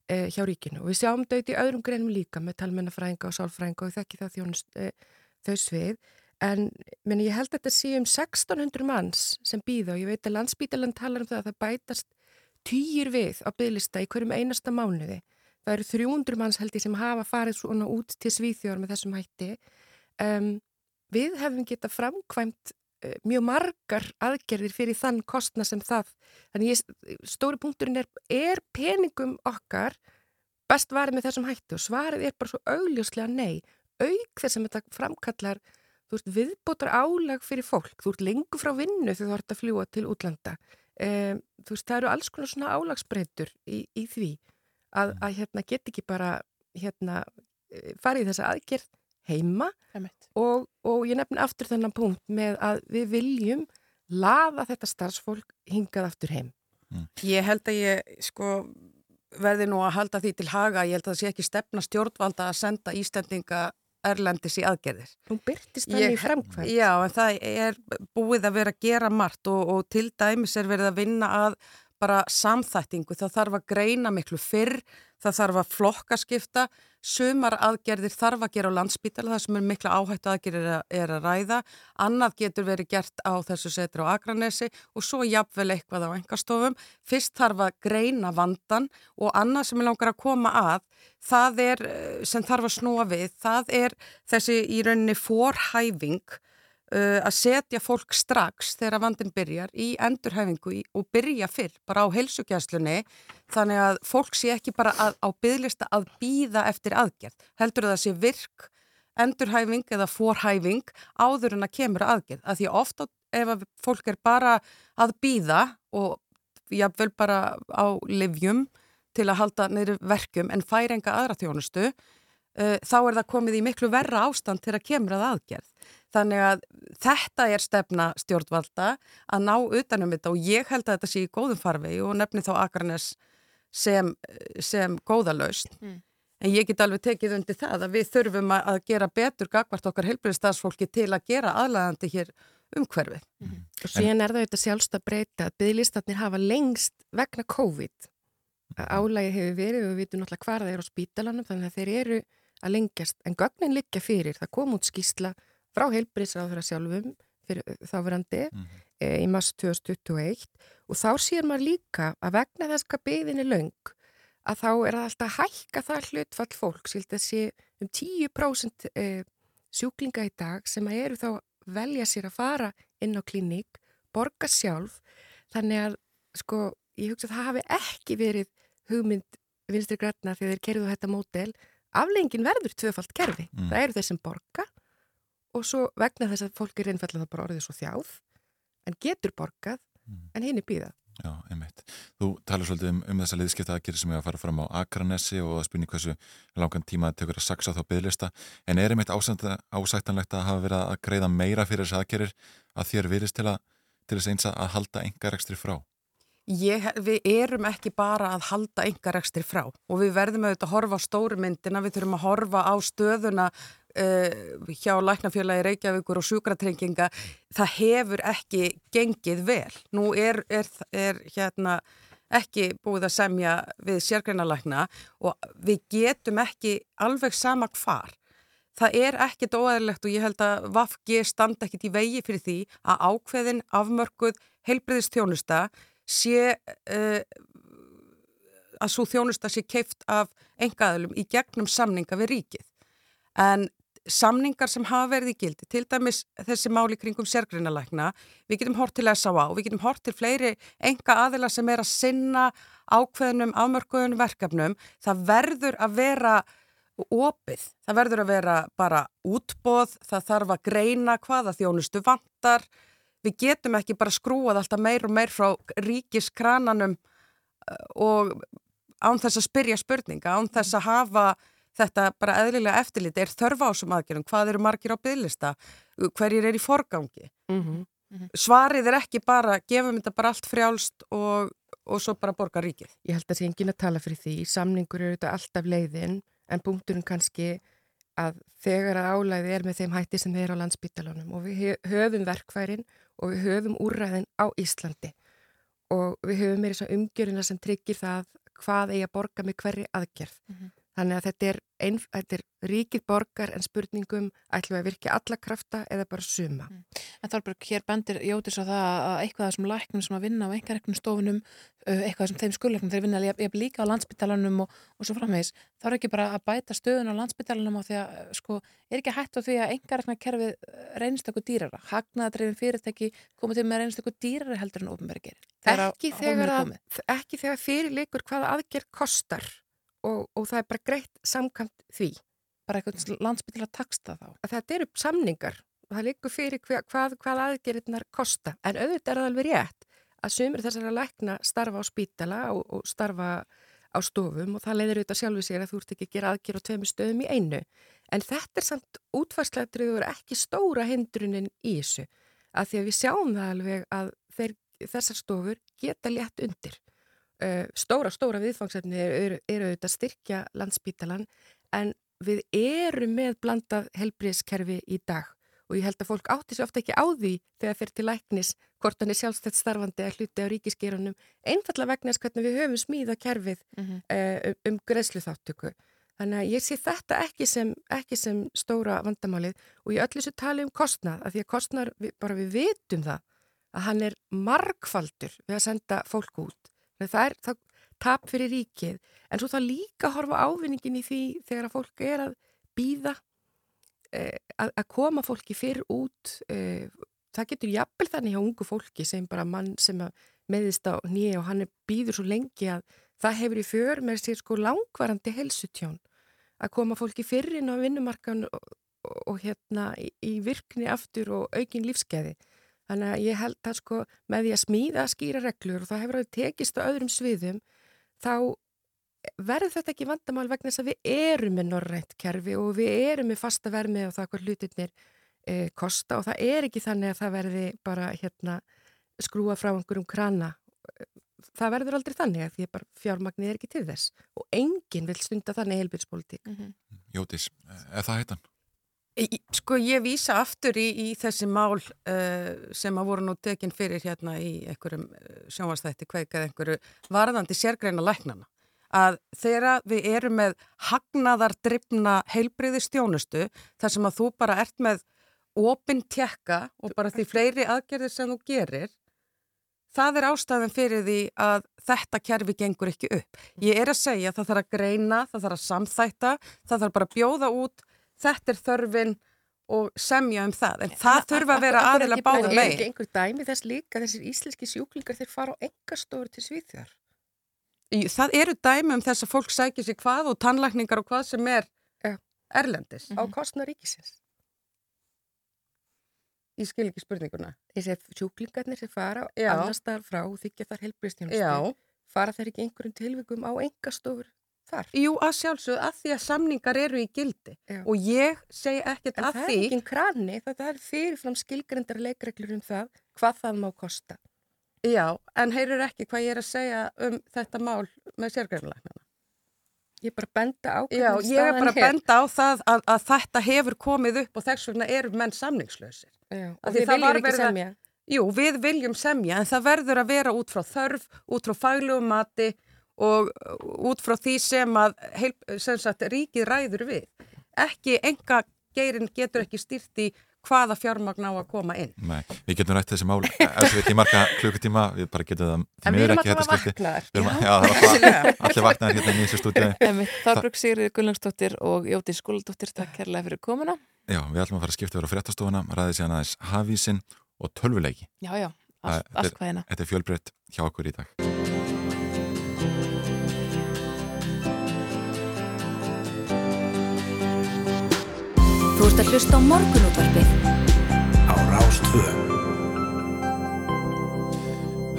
hjá ríkinu og við sjáum þetta í öðrum greinum líka með talmennafræðinga og sálfræðinga og þekki það þjónust eh, þau svið en meni, ég held að þetta sé um 1600 manns sem býða og ég veit að landsbítalan talar um það að það bætast týjir við á bygglista í hverjum einasta mánuði. Það eru 300 manns held ég sem hafa farið svona út til svíþjóðar með þessum hætti. Um, við hefum getað framkvæmt mjög margar aðgerðir fyrir þann kostna sem það. Þannig ég, stóri punkturinn er, er peningum okkar best varið með þessum hætti og svarið er bara svo augljóslega nei. Auk þess að þetta framkallar þú veist, viðbótar álag fyrir fólk. Þú ert lengur frá vinnu þegar þú ert að fljúa til útlanda. Um, þú veist, það eru alls konar svona álagsbreytur í, í því að, að hérna get ekki bara hérna farið í þessa aðgerð heima og, og ég nefn aftur þennan punkt með að við viljum laða þetta starfsfólk hingað aftur heim. Mm. Ég held að ég sko verði nú að halda því til haga, ég held að það sé ekki stefna stjórnvalda að senda Íslandinga Erlendis í aðgerðir. Hún byrtist þannig í framkvæmt. Já, en það er búið að vera að gera margt og, og til dæmis er verið að vinna að bara samþættingu. Það þarf að greina miklu fyrr, það þarf að flokkaskipta, sumar aðgerðir þarf að gera á landsbítala, það sem er mikla áhættu aðgerðir er, að ræða. Annað getur verið gert á þessu setri á Akranesi og svo jafnvel eitthvað á engastofum. Fyrst þarf að greina vandan og annað sem er langar að koma að, það er sem þarf að snúa við, það er þessi í rauninni forhæfing Uh, að setja fólk strax þegar vandin byrjar í endurhæfingu í, og byrja fyrr bara á helsugjæslunni þannig að fólk sé ekki bara að, á bygglista að býða eftir aðgerð heldur að það sé virk endurhæfing eða forhæfing áður en að kemur aðgerð. Að því ofta ef að fólk er bara að býða og jáfnvel bara á livjum til að halda neyru verkum en fær enga aðra þjónustu uh, þá er það komið í miklu verra ástand til að kemur að aðgerð Þannig að þetta er stefna stjórnvalda að ná utanum þetta og ég held að þetta sé í góðum farvegi og nefni þá Akarnes sem, sem góðalaust. Mm. En ég get alveg tekið undir það að við þurfum að gera betur gagvart okkar heilbyrðistafsfólki til að gera aðlæðandi hér umhverfið. Mm. Og síðan er það auðvitað sjálfst að breyta að byggðlistatnir hafa lengst vegna COVID. Álægi hefur verið og við vitum náttúrulega hvað það er á spítalanum þannig að þeir eru að lengjast en gögnin liggja fyrir. Það kom út skýsla frá heilbríðsraður sjálfum fyrir þáverandi mm -hmm. e, í mass 2021 og þá sér maður líka að vegna þess hvað byðin er laung að þá er það alltaf að hækka það hlutfall fólk, sílt að sé um 10% e, sjúklinga í dag sem að eru þá velja sér að fara inn á klíník, borga sjálf, þannig að sko, ég hugsa að það hafi ekki verið hugmynd vinstri græna þegar þeir kerðu þetta mótel, aflengin verður tvöfalt kerfi, mm. það eru þeir sem borga og svo vegna þess að fólk er einfallega bara orðið svo þjáð en getur borgað mm. en hinn er býðað. Já, einmitt. Þú talar svolítið um, um þessa liðskipta aðgerið sem er að fara fram á Akranesi og að spynja hversu langan tíma þetta tekur að saksa þá byggðlista en er einmitt ásættanlegt að hafa verið að greiða meira fyrir þess aðgerir að þér virðist til, að, til þess eins að halda engar ekstri frá? Ég, við erum ekki bara að halda engarekstri frá og við verðum auðvitað að horfa á stóru myndina, við þurfum að horfa á stöðuna uh, hjá Læknafélagi Reykjavíkur og sjúkratrenginga. Það hefur ekki gengið vel. Nú er, er, er hérna ekki búið að semja við sérgreinalækna og við getum ekki alveg sama hvar. Það er ekkit óæðilegt og ég held að VAFG standa ekkit í vegi fyrir því að ákveðin afmörkuð heilbriðistjónusta sé uh, að svo þjónusta sé keift af engaðalum í gegnum samninga við ríkið. En samningar sem hafa verið í gildi, til dæmis þessi máli kringum sérgreinalækna, við getum hort til S.A.A. og við getum hort til fleiri enga aðila sem er að sinna ákveðnum afmörkuðunum verkefnum, það verður að vera opið, það verður að vera bara útbóð, það þarf að greina hvaða þjónustu vantar, við getum ekki bara skrúað alltaf meir og meir frá ríkiskrananum og án þess að spyrja spurninga, án þess að hafa þetta bara eðlilega eftirliti, er þörfa á þessum aðgerðum, hvað eru margir á bygglista, hverjir er í forgangi. Mm -hmm. Svarið er ekki bara, gefum þetta bara allt frjálst og, og svo bara borga ríkið. Ég held að það sé engin að tala fyrir því, samningur eru þetta alltaf leiðin, en punkturinn kannski að þegar að álæði er með þeim hætti sem þeir á landsbytalanum og við höfum verkfærin og við höfum úrræðin á Íslandi og við höfum meira þess að umgjörina sem tryggir það hvað eigi að borga með hverri aðgerð. Mm -hmm. Þannig að þetta er, ein, þetta er ríkið borgar en spurningum ætlum við að virkja alla krafta eða bara suma. Mm. En Þorberg, hér bendir Jótis á það að eitthvað þessum læknum sem að vinna á einhverjum stofunum, eitthvað sem þeim skulleiknum þeir vinna líka á landsbytalanum og, og svo framvegis, þá er ekki bara að bæta stöðun á landsbytalanum á því að sko, er ekki hægt á því að einhverjum kerfið reynist eitthvað dýrara, hagnaðadreifin fyrirtæki komið til með reynist eitthvað dýrara heldur en gerir. Ekki þegar, að, ekki þegar fyrirleikur hvaða aðgerð kostar og, og það er bara greitt samkvæmt því. Bara eitthvað landsbytila taksta þá? Að þetta eru samningar og það likur fyrir hvað, hvað, hvað aðgerðirnar kosta. En auðvitað er það alveg rétt að sömur þessara lækna starfa á spítala og, og starfa á stofum og það leiðir auðvitað sjálfu sér að þú ert ekki að gera aðgerð á tveimu stöðum í einu. En þetta er samt útvarslættrið og ekki stóra hindrunin í þessu. Að því að við sjáum það alveg að þeir, þessar stofur geta létt undir. Uh, stóra, stóra viðfangsefni eru er auðvitað styrkja landsbítalan en við erum með blandað helbriðskerfi í dag og ég held að fólk átti sér ofta ekki á því þegar fyrir til læknis hvort hann er sjálfstætt starfandi að hluti á ríkisgerunum einfallega vegna þess hvernig við höfum smíða kerfið mm -hmm. uh, um, um greiðslu þáttöku. Þannig að ég sé þetta ekki sem, ekki sem stóra vandamálið og ég öllu svo tali um kostnað af því að kostnar, bara við vitum það að hann er margfaldur við að senda fólk út það er það, tap fyrir ríkið. En svo það líka horfa ávinningin í því þegar að fólk er að býða eh, að, að koma fólki fyrir út eh, það getur jafnvel þannig hjá ungu fólki sem bara mann sem meðist á nýja og hann býður svo lengi að það hefur í för með sér sko langvarandi helsutjón að koma fólki fyrir inn á vinnumarkan og, og, og hérna í, í virkni aftur og aukin lífskeiði Þannig að ég held að sko með því að smíða skýra reglur og það hefur að tekist á öðrum sviðum þá verður þetta ekki vandamál vegna þess að við erum með norrænt kerfi og við erum með fasta vermi og það hvað hlutirnir e, kosta og það er ekki þannig að það verði bara hérna skrúa frá einhverjum krana. Það verður aldrei þannig að því að fjármagnir er ekki til þess og enginn vil stunda þannig heilbyrgspolítik. Mm -hmm. Jótis, er það heitan? Sko ég vísa aftur í, í þessi mál uh, sem að voru nú tekinn fyrir hérna í einhverjum sjónvastætti kveikað einhverju varðandi sérgreina læknana. Að þegar við erum með hagnaðardryfna heilbriði stjónustu þar sem að þú bara ert með opinn tjekka og bara því fleiri aðgerðir sem þú gerir það er ástæðan fyrir því að þetta kerfi gengur ekki upp. Ég er að segja það þarf að greina, það þarf að samþætta, það þarf bara að bjóða út þetta er þörfin og semja um það, en það þurfa að vera aðeila báða megin. Er ekki einhver dæmi þess líka þessir íslenski sjúklingar þeir fara á engastofur til Svíþjar? Það eru dæmi um þess að fólk sækir sér hvað og tannlækningar og hvað sem er erlendis. Á kostna ríkisins? Ég skil ekki spurninguna. Þessi sjúklingarnir sem fara annar staðar frá og þykja þar helbriðstjónustu, fara þeir ekki einhverjum tilvikum á engastofur þar? Jú, að sjálfsögðu að því að samningar eru í gildi Já. og ég segi ekkert að því. En það er ekki krani, það er fyrirfram skilgrendar leikreglur um það hvað það má kosta. Já, en heyrur ekki hvað ég er að segja um þetta mál með sérgrænulegnana. Ég er bara að benda á Já, hvernig ég er staðan bara að benda á það að, að þetta hefur komið upp og þess vegna eru menn samningslausir. Já, og við viljum ekki semja. Jú, við viljum semja en það verður að vera út frá þörf, út frá faglegu mati og uh, út frá því sem að heil, sem sagt, ríkið ræður við. Ekki enga geirin getur ekki stýrt í hvaða fjármagn á að koma inn. Nei, við getum rætt þessi mál ef við í marga klukkutíma, við bara getum það því En við miður erum ekki skipti. vaknaðar. Allir vaknaðar hérna í þessu stúdíu Þorbrug Sigriði Gullangsdóttir og Jóti Skúladóttir, takk kærlega fyrir komuna. Já, við ætlum að fara að skipta yfir á fréttastofuna ræðið síðan aðeins hafísin og tölvuleiki Já, já, allt, þetta allt er- hvað hérna. Þetta er fjölbreytt hjá okkur í dag Þú ert að hlusta á morgunútvarpið á Rástvö.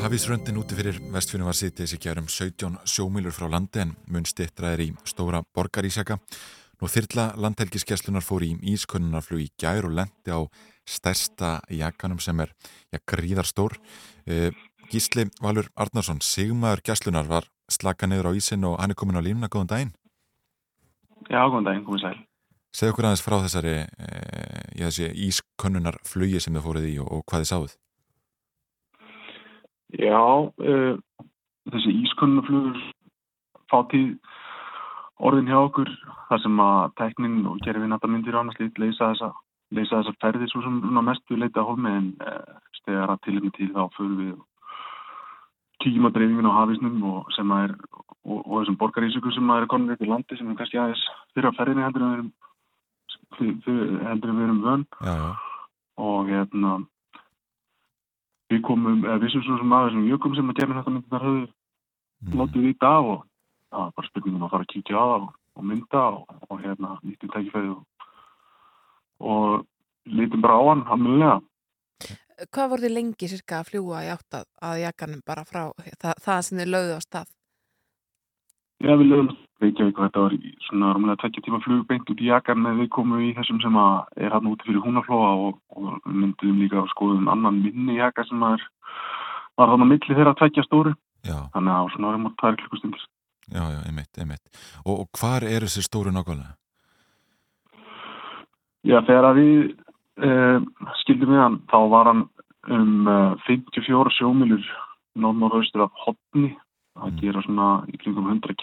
Hafísröndin úti fyrir vestfjörnum var sitt þessi gærum 17 sjómílur frá landi en mun stittra er í stóra borgarísjaka. Nú þyrla landhelgiskeslunar fór í ískönnunarflug í gær og lendi á stærsta jakanum sem er ja, gríðarstór. E, Gísli Valur Arnarsson, sigmaður geslunar var slaka niður á ísin og hann er komin á línuna, góðan daginn. Já, góðan daginn, komið sæl. Segð okkur aðeins frá þessari e, ja, þessi ískönnunarflugi sem þið fóruð í og, og hvað þið sáuð. Já, uh, þessi ískönnuflugur fátíð orðin hjá okkur þar sem að teknin og gerfin að það myndir annars lít leysa þessa, leysa þessa ferði svo sem svona mestu leita hólmi en uh, stegar að tilum til þá fyrir við tíma dreifingin á hafisnum og sem að er og, og þessum borgarísöku sem að er upp í landi sem er kannski aðeins fyrir að ferðinni heldur en við erum heldur við erum vön Já, já. og hérna við komum, eða vissum svo sem að þessum jökum sem að gerna þetta myndirnar höfðu Mm. látið í dag og það var bara spurningum að fara að kíkja á það og, og mynda og, og hérna nýttum tækifæði og, og lítum bara á hann hamlulega. Hvað voru þið lengi cirka að fljúa í átt að, jakanum bara frá það, það sem þið lögðu á stað? Já, við lögum Reykjavík og þetta var svona rúmlega tvekja tíma flug beint út í jakan með við komum í þessum sem að er hann úti fyrir húnaflóa og, og við myndum líka að skoðum annan minni jaka sem að var þannig að milli þeirra tvekja stóru. Já. Þannig að svona árum og tvær klukkustundir. Já, já, einmitt, einmitt. Og, og hvar er þessi stóru nákvæmlega? Já, þegar að við uh, skildum við hann, þá var hann um uh, 54 sjómilur norð-norðaustur af hotni að gera svona í kringum 100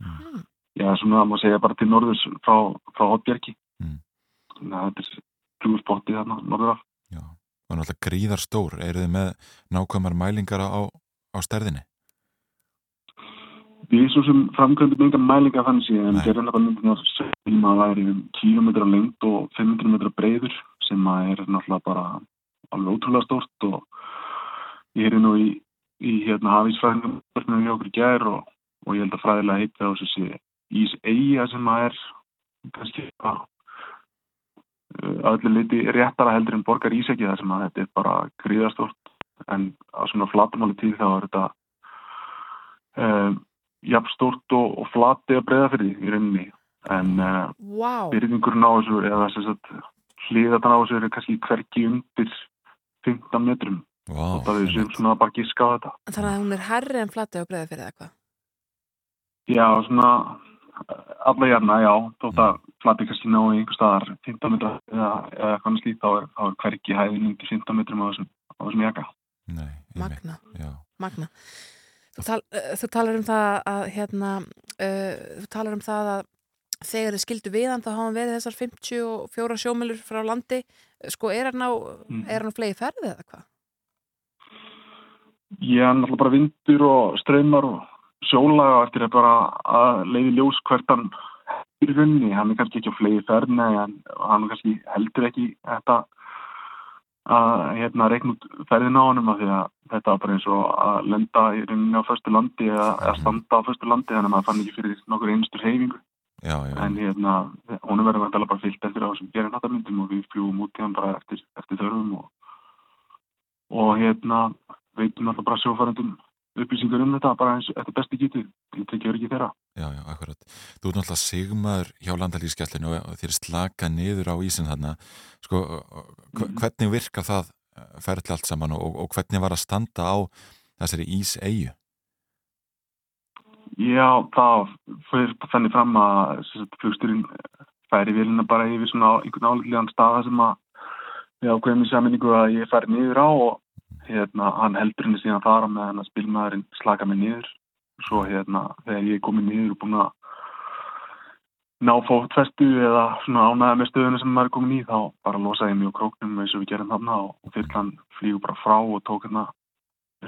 kilometra. Já, svona það má segja bara til norðurs frá, frá Hotbjergi. Þannig að þetta er flugur spotti þarna norður af. Og náttúrulega gríðar stór. Eru þið með nákvæmar mælingar á, á stærðinni? Við svo sem framkvæmdum enga mælinga þannig síðan en þetta myndir sem að væri um kílometra lengt og 500 metra breyður sem að er náttúrulega bara alveg ótrúlega stórt og ég er nú í, í hérna hafísfræðingum börnum hjá okkur gær og, og ég held að fræðilega heita á þessi ís eiga sem að er kannski að að öllu leiti réttara heldur en borgar ísæki þar sem að þetta er bara gríðastort en á svona flatumáli tíð þá er þetta um, jafn stórt og, og flati að breyða fyrir því í rauninni. En uh, Vá. byrjingurinn á þessu eða sem sagt hliðatan á þessu eru kannski hverki undir 15 metrum. Wow, og það er sem svona bara giska á þetta. Þannig að hún er herri en flati á breiða fyrir eitthvað. Já svona alla jæfna já þótt að flati kannski ná í einhver staðar 15 metra eða, eða eitthvað slíkt þá er, er hverki hæðin undir 15 metrum á þessum, á þessum jaka Nei, Magna. Já. Magna. Þú, tal, uh, þú talar um það að hérna, uh, þú talar um það að þegar þið skildu við hann þá hafa verið þessar 54 sjómilur frá landi. Sko, er hann á, Mm. er hann á flegi ferði eða hvað? er náttúrulega bara vindur og ströymar og sjólaga eftir að bara að leiði ljós hvert hann í runni, hann er kannski ekki á flegi ferðni en hann er kannski heldur ekki þetta að hérna reikna út ferðina á af því að þetta var bara eins og að lenda í runni á föstu landi eða, eða standa á föstu landi þannig að maður fann ekki fyrir nokkur einstur heifingu Já, já. en hérna honum verður vantilega bara fyllt eftir á þessum gerin hattamyndum og við fljúum út í hann bara eftir, eftir þörfum og, og hérna veitum alltaf bara sjófærandum upplýsingar um þetta bara eins eftir besti getið til tekið öryggi þeirra Já, já, akkurat. Þú ert náttúrulega sigmaður hjá landalískjallinu og þér er slaka niður á ísin þarna. Sko, hv- hvernig virkar það ferli allt saman og, og hvernig var að standa á þessari íseyju? Já, það fyrir þannig fram að flugstyrinn færi vélina bara yfir svona einhvern álíklegan staða sem að við ákveðum í saminningu að ég færi niður á og hérna, hann heldur henni síðan fara með hann að spilmaðurinn slaka mig niður. Svo hérna, þegar ég er komið niður og búin að ná fótfestu eða svona ánæða með stöðuna sem maður er komin í þá bara losaði ég á króknum eins og við gerum þarna og, fyrir hann flýgur bara frá og tók hérna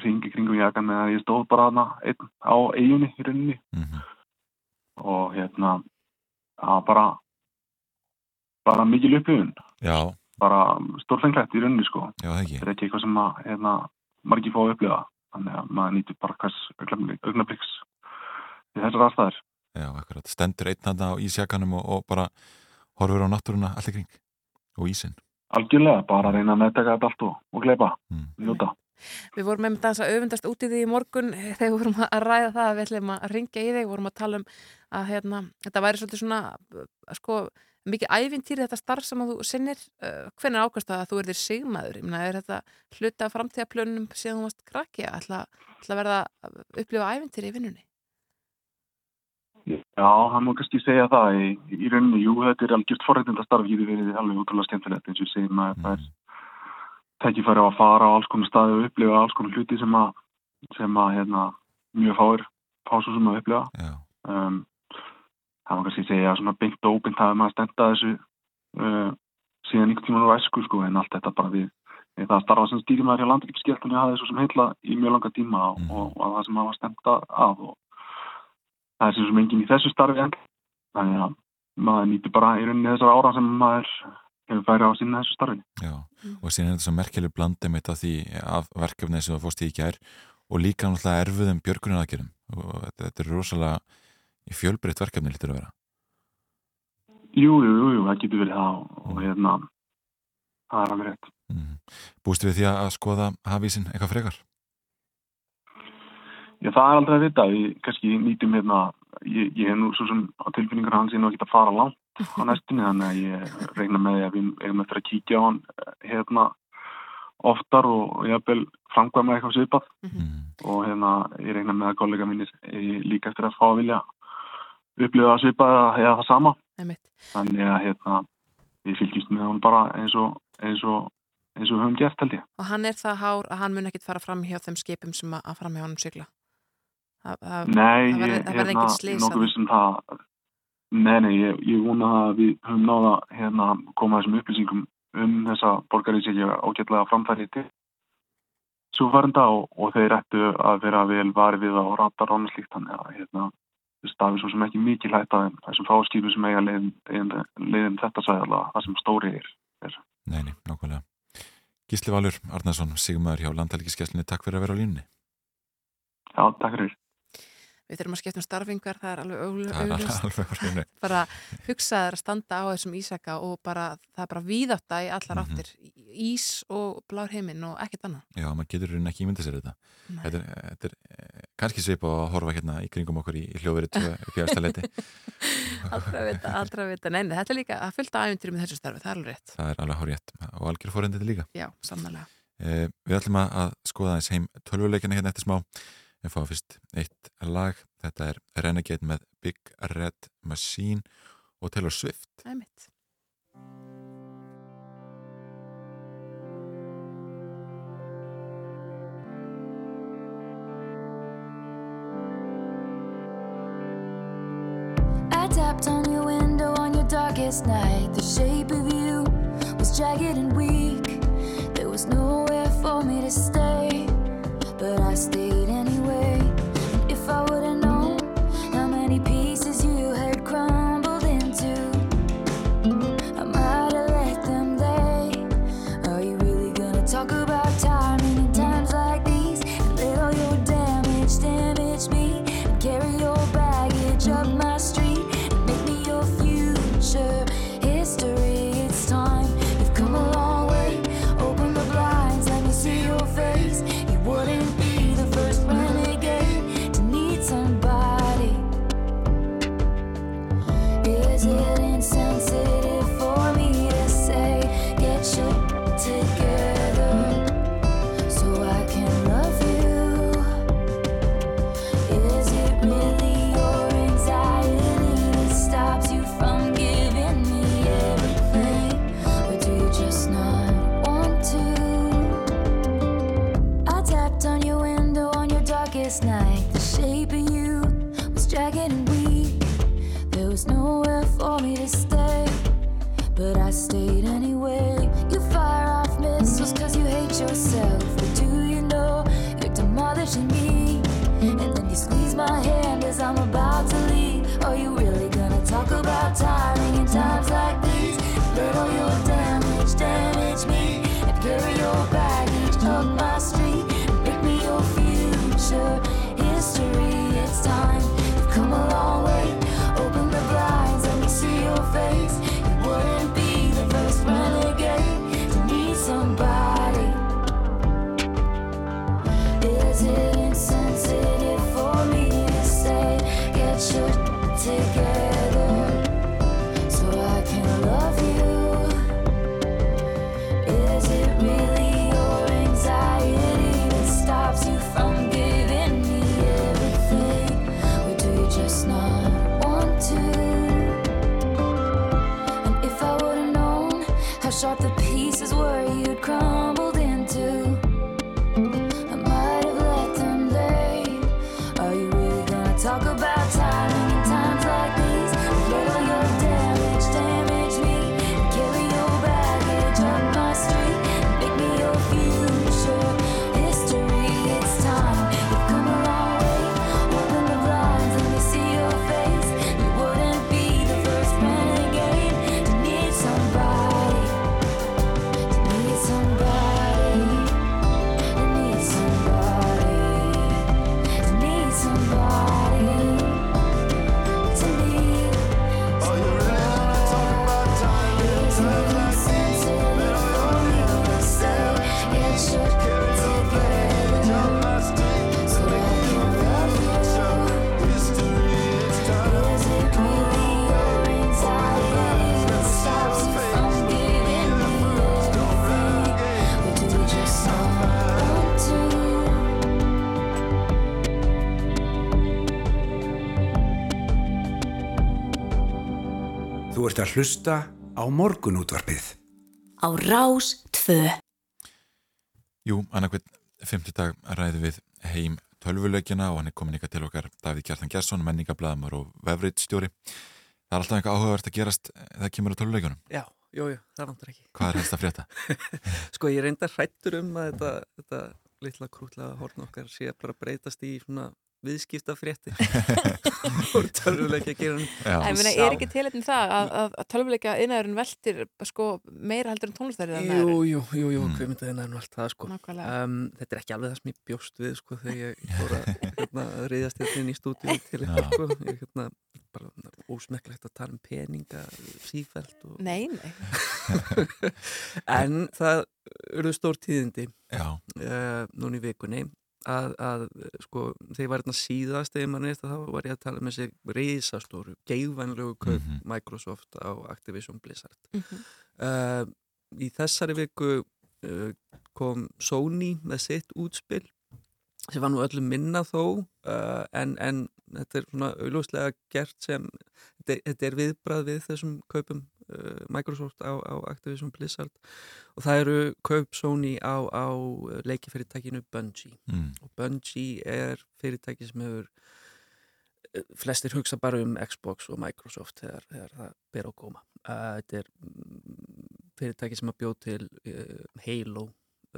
ringi kringum jakan með að ég stóð bara hana einn á eiginni í rauninni. Og hérna það var bara bara mikil upplifun. Já, bara stórfenglegt í rauninni sko já, það ekki. þetta er ekki eitthvað sem að hérna, margir fá að upplifa þannig að maður nýtur bara hvers augnabliks í þessar aðstæður Já, akkurat. Stendur einn þarna á ísjakanum og, og bara horfur á náttúruna allir kring og ísinn. algjörlega, bara að reyna að meðtaka þetta allt og, og gleipa, Mm. njóta Við vorum með þess að öfundast út í því í morgun þegar við vorum að ræða það að við ætlum að ringja í þig, vorum að tala um að hérna, þetta væri svolítið svona sko, mikið ævintýri þetta starf sem þú sinnir, uh, hvernig ákvæmst að þú erðir sigmaður, ég meina er þetta hluta af framtíðaplönum síðan þú varst krakki að ætla, ætla að verða að upplifa ævintýri í vinnunni? Já, hann má kannski segja það. Í, í rauninni, jú, þetta er algjört forrættindastarf getur verið alveg útrúlega skemmtilegt eins og ég segi maður, það er tækifæri á að fara á alls konar staði og upplifa alls konar hluti sem að, sem að hérna, mjög fáir fá svo sem að upplifa. Um, það má kannski segja svona beint og óbeint hafi maður stenda þessu uh, síðan ykkur tíman úr æsku sko, en allt þetta bara við það að starfa sem stýrimæður hjá landríkskjöltunni hafi svo sem heitla í mjög langa tíma og, og, og það sem hafa stenda að og það er sem sem enginn í þessu starfi en þannig að maður nýttir bara í rauninni þessar ára sem maður hefur færi á að sinna þessu starfi. Já, og síðan er þetta svo merkjuleg blandið mitt af því af verkefnið sem það fórst í í gær og líka náttúrulega erfuðum björgunin aðgerum og þetta, þetta er rosalega í fjölbreytt verkefni lítur að vera. Jú, jú, jú, jú, það getur verið það og, og hérna það er alveg rétt. Bústu við því að skoða hafísin eitthvað frekar? Já, það er aldrei að vita, við kannski nýtum hérna, ég, ég er nú svo sem á tilfinningar hans ég nú ekki að fara langt á næstinni, þannig að ég regna með því að við eigum eftir að kíkja á hann eh, hérna oftar og, ég vil framkvæma eitthvað svipað. Og hérna ég regna með að kollega mínir eh, líka eftir að fá að vilja upplifa svipað eða það sama Einmitt. þannig að hérna við fylgjumst með hann bara eins og eins og, eins og við höfum gert held ég Og hann er það hár að hann mun ekkit fara fram hjá þeim skipum sem að, að fram hjá honum sigla? Það, það, Nei, það verði- hérna, nokkuð vissum það Nei, nei, ég, ég vona að við höfum náða hérna koma þessum upplýsingum um þessa borgarísíkja ágætlega framfæri til súfærenda og, og þeir ættu að vera vel varið við og rata rána slíkt þannig að hérna stafi svo sem ekki mikið hætta þeim þessum fáskipum sem eiga leiðin, leiðin, leiðin þetta sæðala það sem stóri er, er. Nei, nei, nákvæmlega. Gísli Valur Arnarsson, Sigmaður hjá Landhelgiskeslinni, takk fyrir að vera á línni. Já, takk fyrir. Við þurfum að skipta um starfingar, það er alveg augl- Það augljóst. alveg á hreinu. bara hugsaður að standa á þessum ísaka og bara, það er bara víðátta í allar Mhm. áttir. Ís og blár heiminn og ekkert annað. Já, maður getur raunin ekki ímyndið sér þetta. Þetta er, þetta er eh, kannski svip að horfa hérna í kringum okkur í, í hljóðverið í. Aldrei að vita, aldrei að vita. Nei, nei, þetta er líka að fylgta æfintýri með þessu starfi, það er alveg rétt. Það er alveg hárétt og algjör fórhendið líka. Já. Eh, við ætlum að að skoða aðeins heim tölvuleikina hérna eftir smá. Við fáum fyrst eitt lag. Þetta er Renegade með Big Red Machine og Taylor Swift. Það er mitt. I tapped on your window on your darkest night. The shape of you was jagged and weak. There was nowhere for me to stay, but I stayed cause you hate yourself. But do you know you're demolishing me? And then you squeeze my hand as I'm about to leave. Are you really gonna talk about timing in times like these? Let all your damage damage me and carry your baggage up my street. Make me your future history. It's time you've come a long way. Open the blinds, let me see your face. Ert að hlusta á morgunútvarpið. Á Rás 2. Jú, annarkvæmt, fimmtudag ræðum við heim tölvuleikina og hann er komin ykkar til okkar Davíð Kjartan Gjersson, menningablaðamar og vefriðstjóri. Það er alltaf eitthvað áhugavert að gerast þegar kemur á tölvuleikunum. Já, jú, jú, það vantur ekki. Hvað er helst að frétta? sko, ég reyndar hrættur um að þetta, þetta litla krútlega horn okkar sé bara að breytast í svona viðskipta frétti og tölvuleikja gerum En ég meina, er ekki tilhættin það að, að, að tölvuleika innæðurinn veltir sko, meira heldur en tónlistærið Jú, jú, jú, jú, hvað myndið hennar allt það sko. Um, Þetta er ekki alveg það sem ég bjóst við sko þegar ég fór að hérna, reyðast hérna inn í stúdíu til ykkur sko. Ég hérna bara ósmekklegt að tala um peninga sífælt og Nei, nei. En það eru stór tíðindi uh, núna í vikunni að, að sko, þegar ég var hérna síðast eða mann eftir þá var ég að tala með sig reysastóru, geigvænlegu kaup Mhm. Microsoft á Activision Blizzard Mhm. uh, í þessari viku uh, kom Sony með sitt útspil sem var nú öllum minna þó uh, en, en þetta er svona auðlúslega gert sem þetta er, þetta er viðbrað við þessum kaupum uh, Microsoft á, á Activision Blizzard og það eru kaup Sony á, á leikifyrirtækinu Bungie Mm. og Bungie er fyrirtæki sem hefur eh, flestir hugsa bara um Xbox og Microsoft þegar, þegar það ber á góma uh, þetta er mm, fyrirtæki sem að bjóð til uh, Halo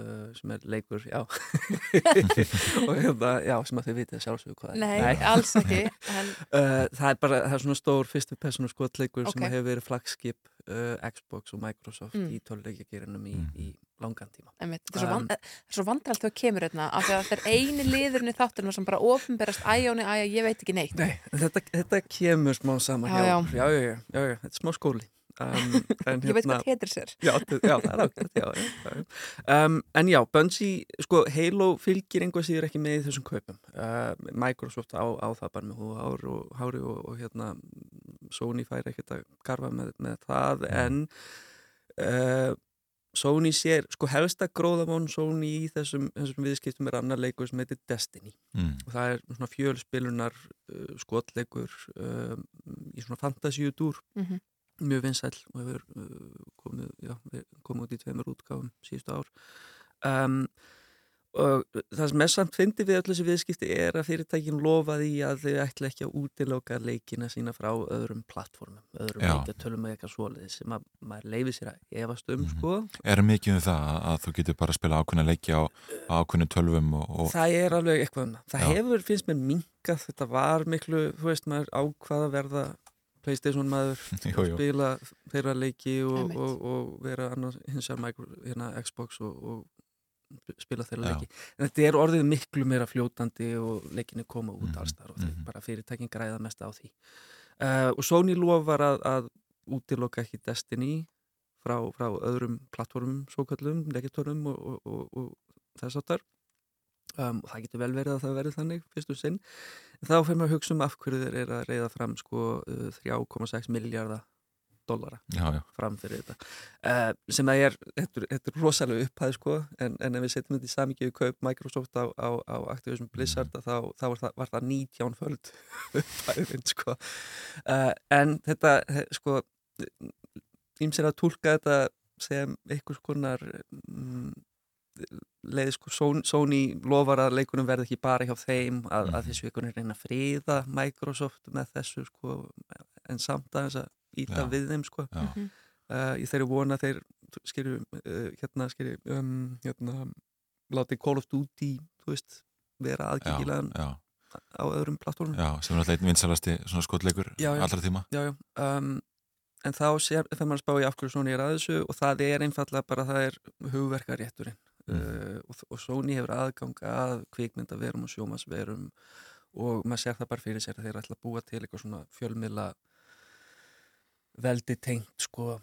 uh, sem er leikur, já og hérna, já, sem að þið vitið sjálfsögur hvað er. Nei, alls ekki, en- uh, það er bara, það er svona stór fyrstu personu skotleikur sem Ok. hefur verið flagskip uh, Xbox og Microsoft Mm. í töluleikjagerinum í, í langan tíma Einmitt, Þetta er svo, Um, van, það er svo vandralt þegar kemur hérna af því að þetta er eini liðurinn í þáttunum sem bara ofinberast æjóni, æja, ég veit ekki neitt Nei, þetta, þetta kemur smá saman Já, hjá já. okkur. já, já, já, já, já, þetta er smá skóli um, en, Ég veit hvað Tetris er. já, t- já, það er ákveð já, já, já, já. Um, en já, Bungie sko, Halo fylgir einhver síður ekki með í þessum kaupum uh, Microsoft á, á það bara með húða ár og hári og, og hérna Sony fær ekkert að garfa með, með það en uh, Sony sér, sko helsta gróðamón Sony í þessum, þessum viðskiptum er annar leikur sem heitir Destiny Mm. og það er svona fjölspilunar uh, skotleikur uh, í svona fantasíudúr Mhm. Mjög vinsæll og hefur uh, komið, já, komið út í tveimur útgáfum síðustu ár um, og það sem er samt fyndi við öll þessi viðskipti er að fyrirtækin lofa því að þau ætla ekki að útiloka leikina sína frá öðrum plattformum, öðrum Já. leikjatölum eða eitthvað svoleiðis sem að maður leifir sér að efast um sko. Er mikið um það að þú getur bara að spila ákveðna leiki á, ákveðnu tölvum og, og Það er alveg eitthvað um það. Það Já. hefur, finnst mér minkað, þetta var miklu, þú veist, maður ákvað að verða Playstation maður, Jú, jú. spila þeirra leiki og, og, og vera annars hins vegar micro, hérna, Xbox og, og spila þeirra Já. leiki. En þetta er orðið miklu meira fljótandi og leikinni koma út Mhm, alls þar og þeir bara fyrirtækin græða mest á því. Uh, og Sony lofar að, að útiloka ekki Destiny frá, frá öðrum plattformum, svokallum, leikjartörnum og, og, og, og þess áttar. Um, það getur vel verið að það verið þannig fyrstu sinn. Þá fyrir maður að hugsa um af hverju þeir eru að reyða fram sko uh, 3,6 miljardar dollara Já, já. fram fyrir þetta uh, sem að er, þetta er, er rosalega upphæð sko, en, en ef við setjum þetta í samíkjöðu kaup Microsoft á, á, á Activision Blizzard Mhm. þá, þá var, það, það 19 föld upphæðin sko uh, en þetta sko ímsir að tólka þetta sem einhvers konar mm, leið sko Sony, lofar að leikunum verði ekki bara hjá þeim að, að þessu einhvern veginn reyna að fríða Microsoft með þessu sko en samt aðeins að íta Já. við þeim sko. Mhm. uh, í þeirri vona þeir skilju uh, hérna skilju um, hérna láti Call of Duty þú veist vera aðgengilegan já. á öðrum plattformum Já, sem er alltaf einn vinsalasti svona skotleikur Já, já. allra tíma já, já. Um, en þá sér, þegar maður spá í af hverju Sony er að þessu og það er einfallega bara það er hugverkarétturinn Mm. uh, og, og Sony hefur aðgang að kvikmyndaverum og sjómasverum og maður sér það bara fyrir sér að þeir ætla að búa til eitthvað svona fjölmiðla veldi tengt sko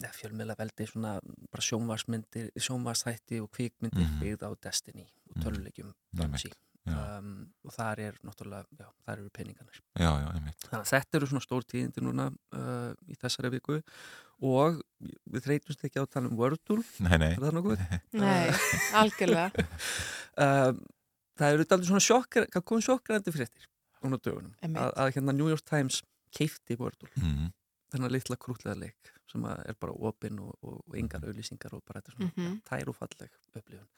eða fjölmiðla veldi svona bara sjónvarsmyndir, sjónvarsþætti og kvikmyndir Mhm. byggð á Destiny og Mhm. Bungie já. um, og þar er náttúrulega, já, þar eru peningarnir Já, já, einmitt. Þannig að þetta eru svona stór tíðindi núna uh, í þessari viku og við þreytumst ekki á að tala um Wordle Nei, nei. Er það nokkuð? Nei, algjörlega. um, Það eru aldrei svona sjokkar, það kom sjokkrandi fréttir núna á dögunum að, að hérna New York Times keifti Wordle Mhm. þennan litla krútlega leik sem að er bara opinn og, og, og engar auðlýsingar og bara þetta svona Mhm. tær og falleg upplifun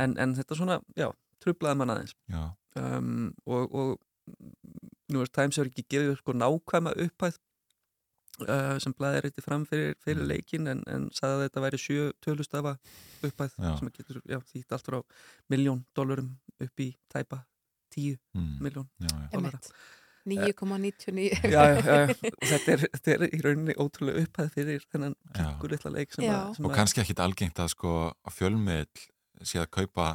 en, en þetta svona, já, trublaði mann aðeins Já. um, og, og New York Times hefur ekki gefið upp sko nákvæma upphæð uh, sem blæðir eitthvað fram fyrir, fyrir leikin en, en sagði að þetta væri sjö tölustafa upphæð Já. sem getur já, þýtt allt frá miljón dólarum upp í tæpa tíu Mm. miljón Já, já. dólara 9,99 já, já, já, já. Og þetta er, þetta er í rauninni ótrúlega upphæð fyrir þennan Já. klikkur litla leik sem Já. að, sem Og kannski ekkit algengt að sko að fjölmiðl sé að kaupa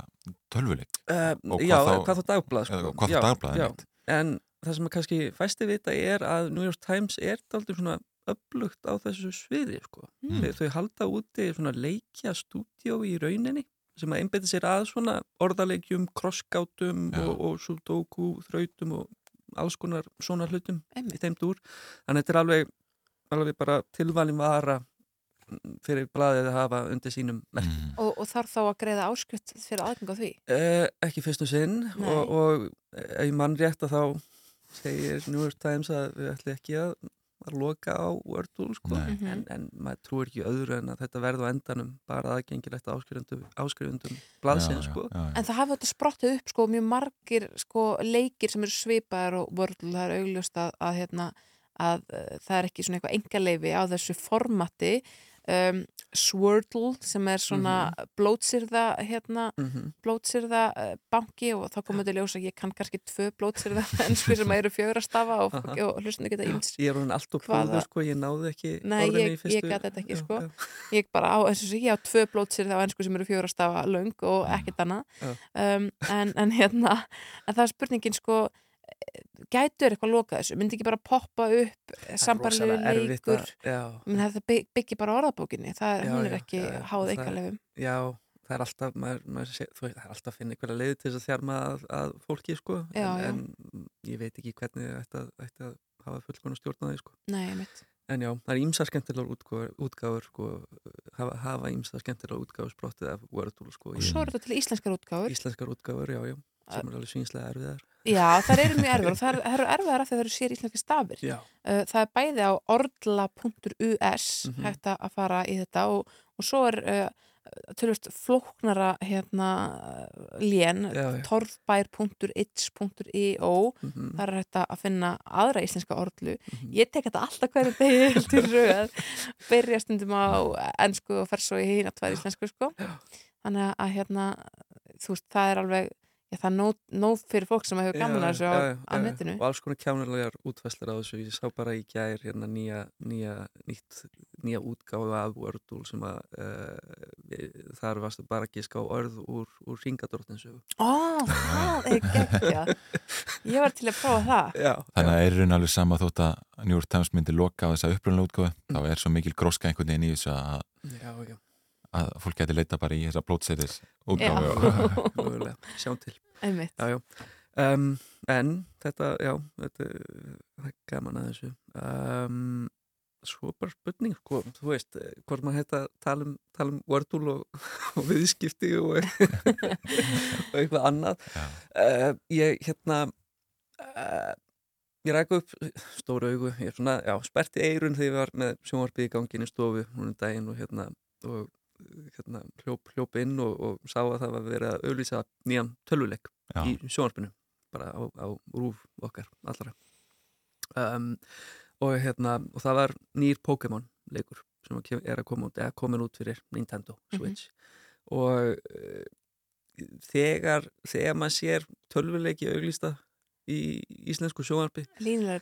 tölvuleik Uh, Og já, þá- hvað þá dagblað sko. eða hvað þá Já, dagblað. En það sem að kannski fæsti vita er að New York Times er aldrei svona upplugt á þessu sviði sko. Mm. þau, þau halda úti svona leikja stúdíó í rauninni sem að einbeita sér að svona orðaleikjum, krossgátum Já. og, og sudoku, þrautum og alls konar svona hlutum Einmitt. í þeim dúr. Þannig að þetta er alveg, alveg bara tilvalin vara fyrir blaðið að hafa undir sínum. Mm. og, og þarf þá að greiða áskrift fyrir aðgang á því Eh, ekki fyrst og sinn Nei. og, og ef mann rétt að þá segir New York Times að við ætlum ekki að, að loka á Wordle sko. Nei. Mhm. en, en maður trúir ekki öðru en að þetta verði á endanum bara aðgengilegt áskrifundum, áskrifundum blaðsins sko. En það hafa þetta sprottið upp sko mjög margir sko leikir sem eru svipaðar og Wordle, það er augljóst að, að, hérna, að uh, það er ekki svona eitthvað engaleifi á þessu formati um, Swordle sem er svona blótsýrða hérna, Mhm. blótsýrða uh, banki og þá komum þetta ljós að ég kann kannski tvö blótsýrða ennsku sem eru fjögur að stafa og, Aha. og hlustinu geta ímst Ég er hún allt og góður sko, ég náði ekki Nei, ég, fyrstu ég gæti þetta ekki Já, sko já. ég bara á, eins og sé, ég á tvö blótsýrði á ennsku sem eru fjögur að stafa löng og ekkert annað Já. um, en, en hérna en það er spurningin sko gætur eitthvað loka þessu, myndi ekki bara poppa upp sambarlegu leikur. Menn það bygg- byggir bara orðabókinni það er, Já, hún er ekki já, já. háð eikalefum Já, það er alltaf maður, maður sé, þú veit, það er alltaf að finna einhverja leið til þess að þjarma að, að fólki sko, en, en ég veit ekki hvernig það ætti að, hafa fullkona stjórn á því sko. Nei, einmitt. En já, það er ímsa skemmtilegar útgáfur, útgáfur sko, hafa, hafa ímsa skemmtilegar útgáfur sprottið af Wordle sko, og svo er þetta til íslenskar útgáfur Íslenskar útgáfur, já, já, sem er alveg svínslega erfiðar. Já, það eru mjög erfiðar og það eru- það eru erfiðar af því að það eru sér íslenski stafir. Já. Uh, það er bæði á ordla.us Mhm. hægt að fara í þetta og, og svo er uh, tölvist flóknara hérna lén, torfbær.itch.io Mhm. þar er þetta að finna aðra íslenska orðlu ég tek þetta alltaf hverju degi til röð. Byrja stundum á ennsku og fer svo í hína tvær íslensku sko. Þannig að hérna þú veist, það er alveg já, það er nóg, nóg fyrir fólk sem hefur gaman að þessu á, á netinu. Og alls konar kjánarlegar útfæslar á þessu. Ég sá bara í gær hérna nýja nýja, nýtt, nýja útgáfu af Wordle sem að uh, þar varstu bara að giska á orð úr, úr ringadróttinsögu Ó, það er geggja ég var til að prófa það. Já, Þannig að er raun alveg sama þótt að New York Times myndi loka á þessa upprunnulega útgáfu þá er svo mikil gróska einhvern veginn í þessu að, Já, já. Að fólk geti leita bara í þessa blótseitis Já. útgáfu Mögulega, sjáum til já, já. Um, En þetta, já þetta, það er gaman að þessu. Um, Svo bara spurning sko, þú veist, hvort maður hægt að tala um, tala um Wordle og, og viðskipti og, og eitthvað annað. Uh, Ég hérna uh, ég ræk upp stóru augu, ég er svona, já, sperti eirun þegar ég var með sjónvarpið í ganginu stofu núna um daginn og hérna og hérna, hljóp, hljóp inn og, og sá að það var verið að auðlýsa nýjan tölvuleik Já. í sjónvarpinu bara á, á rúf okkar allra. Um, og hérna og það var nýr Pokémon leikur sem er að koma út eða komin út fyrir Nintendo Switch. Og uh, þegar þegar maður sér tölvuleiki auðlýsta í íslensku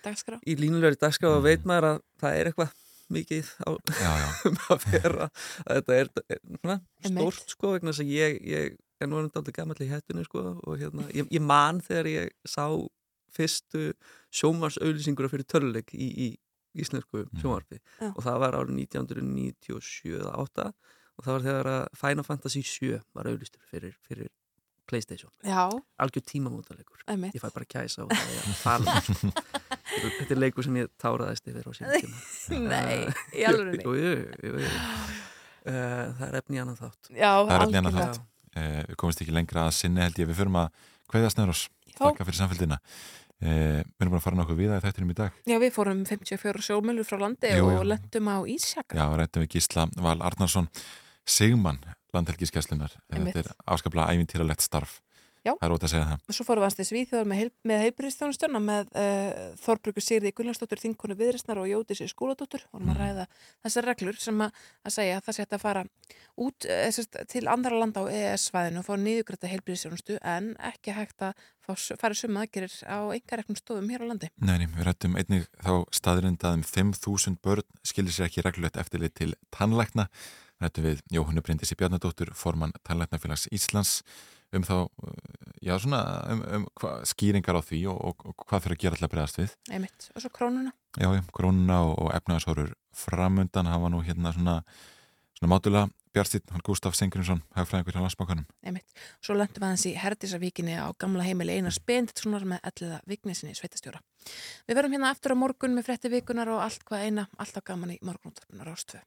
dagskrá. í línulegri dagskrá og veit maður að það er eitthvað mikið á um að vera að þetta er, er svona, Einmitt. stórt sko vegna þess að ég, ég er nú orðin dálítið gammal í hættinu sko og hérna, ég, ég man þegar ég sá fyrstu sjómarsauðlýsingur fyrir töluleik í, í íslensku sjónvarpi Já. og það var árið 1997 eða 8 og það var þegar að Final Fantasy 7 var auðlýstur fyrir, fyrir Playstation Já. algjör tímamótalegur Einmitt. ég fæ bara kæsa og það er að um, sko. Þetta- er leikur sem ég táraðist yfir á síðan tíma Nei, í alvörunni? Jú, jú, jú, jú. Uh, það er efni í annan þátt Já, Það er annar algjörlega. þátt eh, Við komumst ekki lengra að sinni held ég Við förum að kveðja snöðros Já. Takka fyrir samfélgina eh, Við erum bara að fara nokkuð við að þættinum í dag Já, við fórum 54 sjómölur frá landi Jú, jú. og lendum á Ísjaka Já, rættum við Gísla Val Arnarsson Sigmann landhelgiskeslunar. Þetta er afskaplega ævintýralegt starf Já. Það er ótt að segja það Svo fórum við aðeins til Svíþjóðar með, heil, með með uh, Þorbruku Sigriði Gunnarsdóttur, Þinkonu Viðristnar og Jódísi Skúladóttur. Vorum að ræða þessar reglur sem að, að segja að það sé að fara út uh, sérst, til andra landa á EES-svæðinu og fá niðugrætta heilbyrðistjónustu en ekki hægt að fá, fara suma aðgerir á einhverjum stofum hér á landi. Nei, nei, við rættum einnig þá staðrind að um 5.000 börn skilir sér ekki reglulegt eftirlit til tannlækna. Rættum við Jóhannu Bryndisi Bjarnadóttur, formann tannlæknafélags Íslands um þá, uh, já svona um, um hva, skýringar á því og, og, og hvað fyrir að gera alltaf bregðast við. Einmitt. Og svo krónuna. Já, já, krónuna og, og efnaðashorur framundan hafa nú hérna svona, svona mátulega Bjartstýtt, hann Gustaf Sengrinsson, hagfræðingur hjá landsbókanum. Einmitt. Svo lendum við aðeins í Herdísavíkinni á gamla heimili Einar Spenditssonar með elliða Vignesinni sveitastjóra. Við verum hérna aftur á morgun með frétti vikunar og allt hvað eina, alltaf gaman í morgunúttarpunar ástöðu.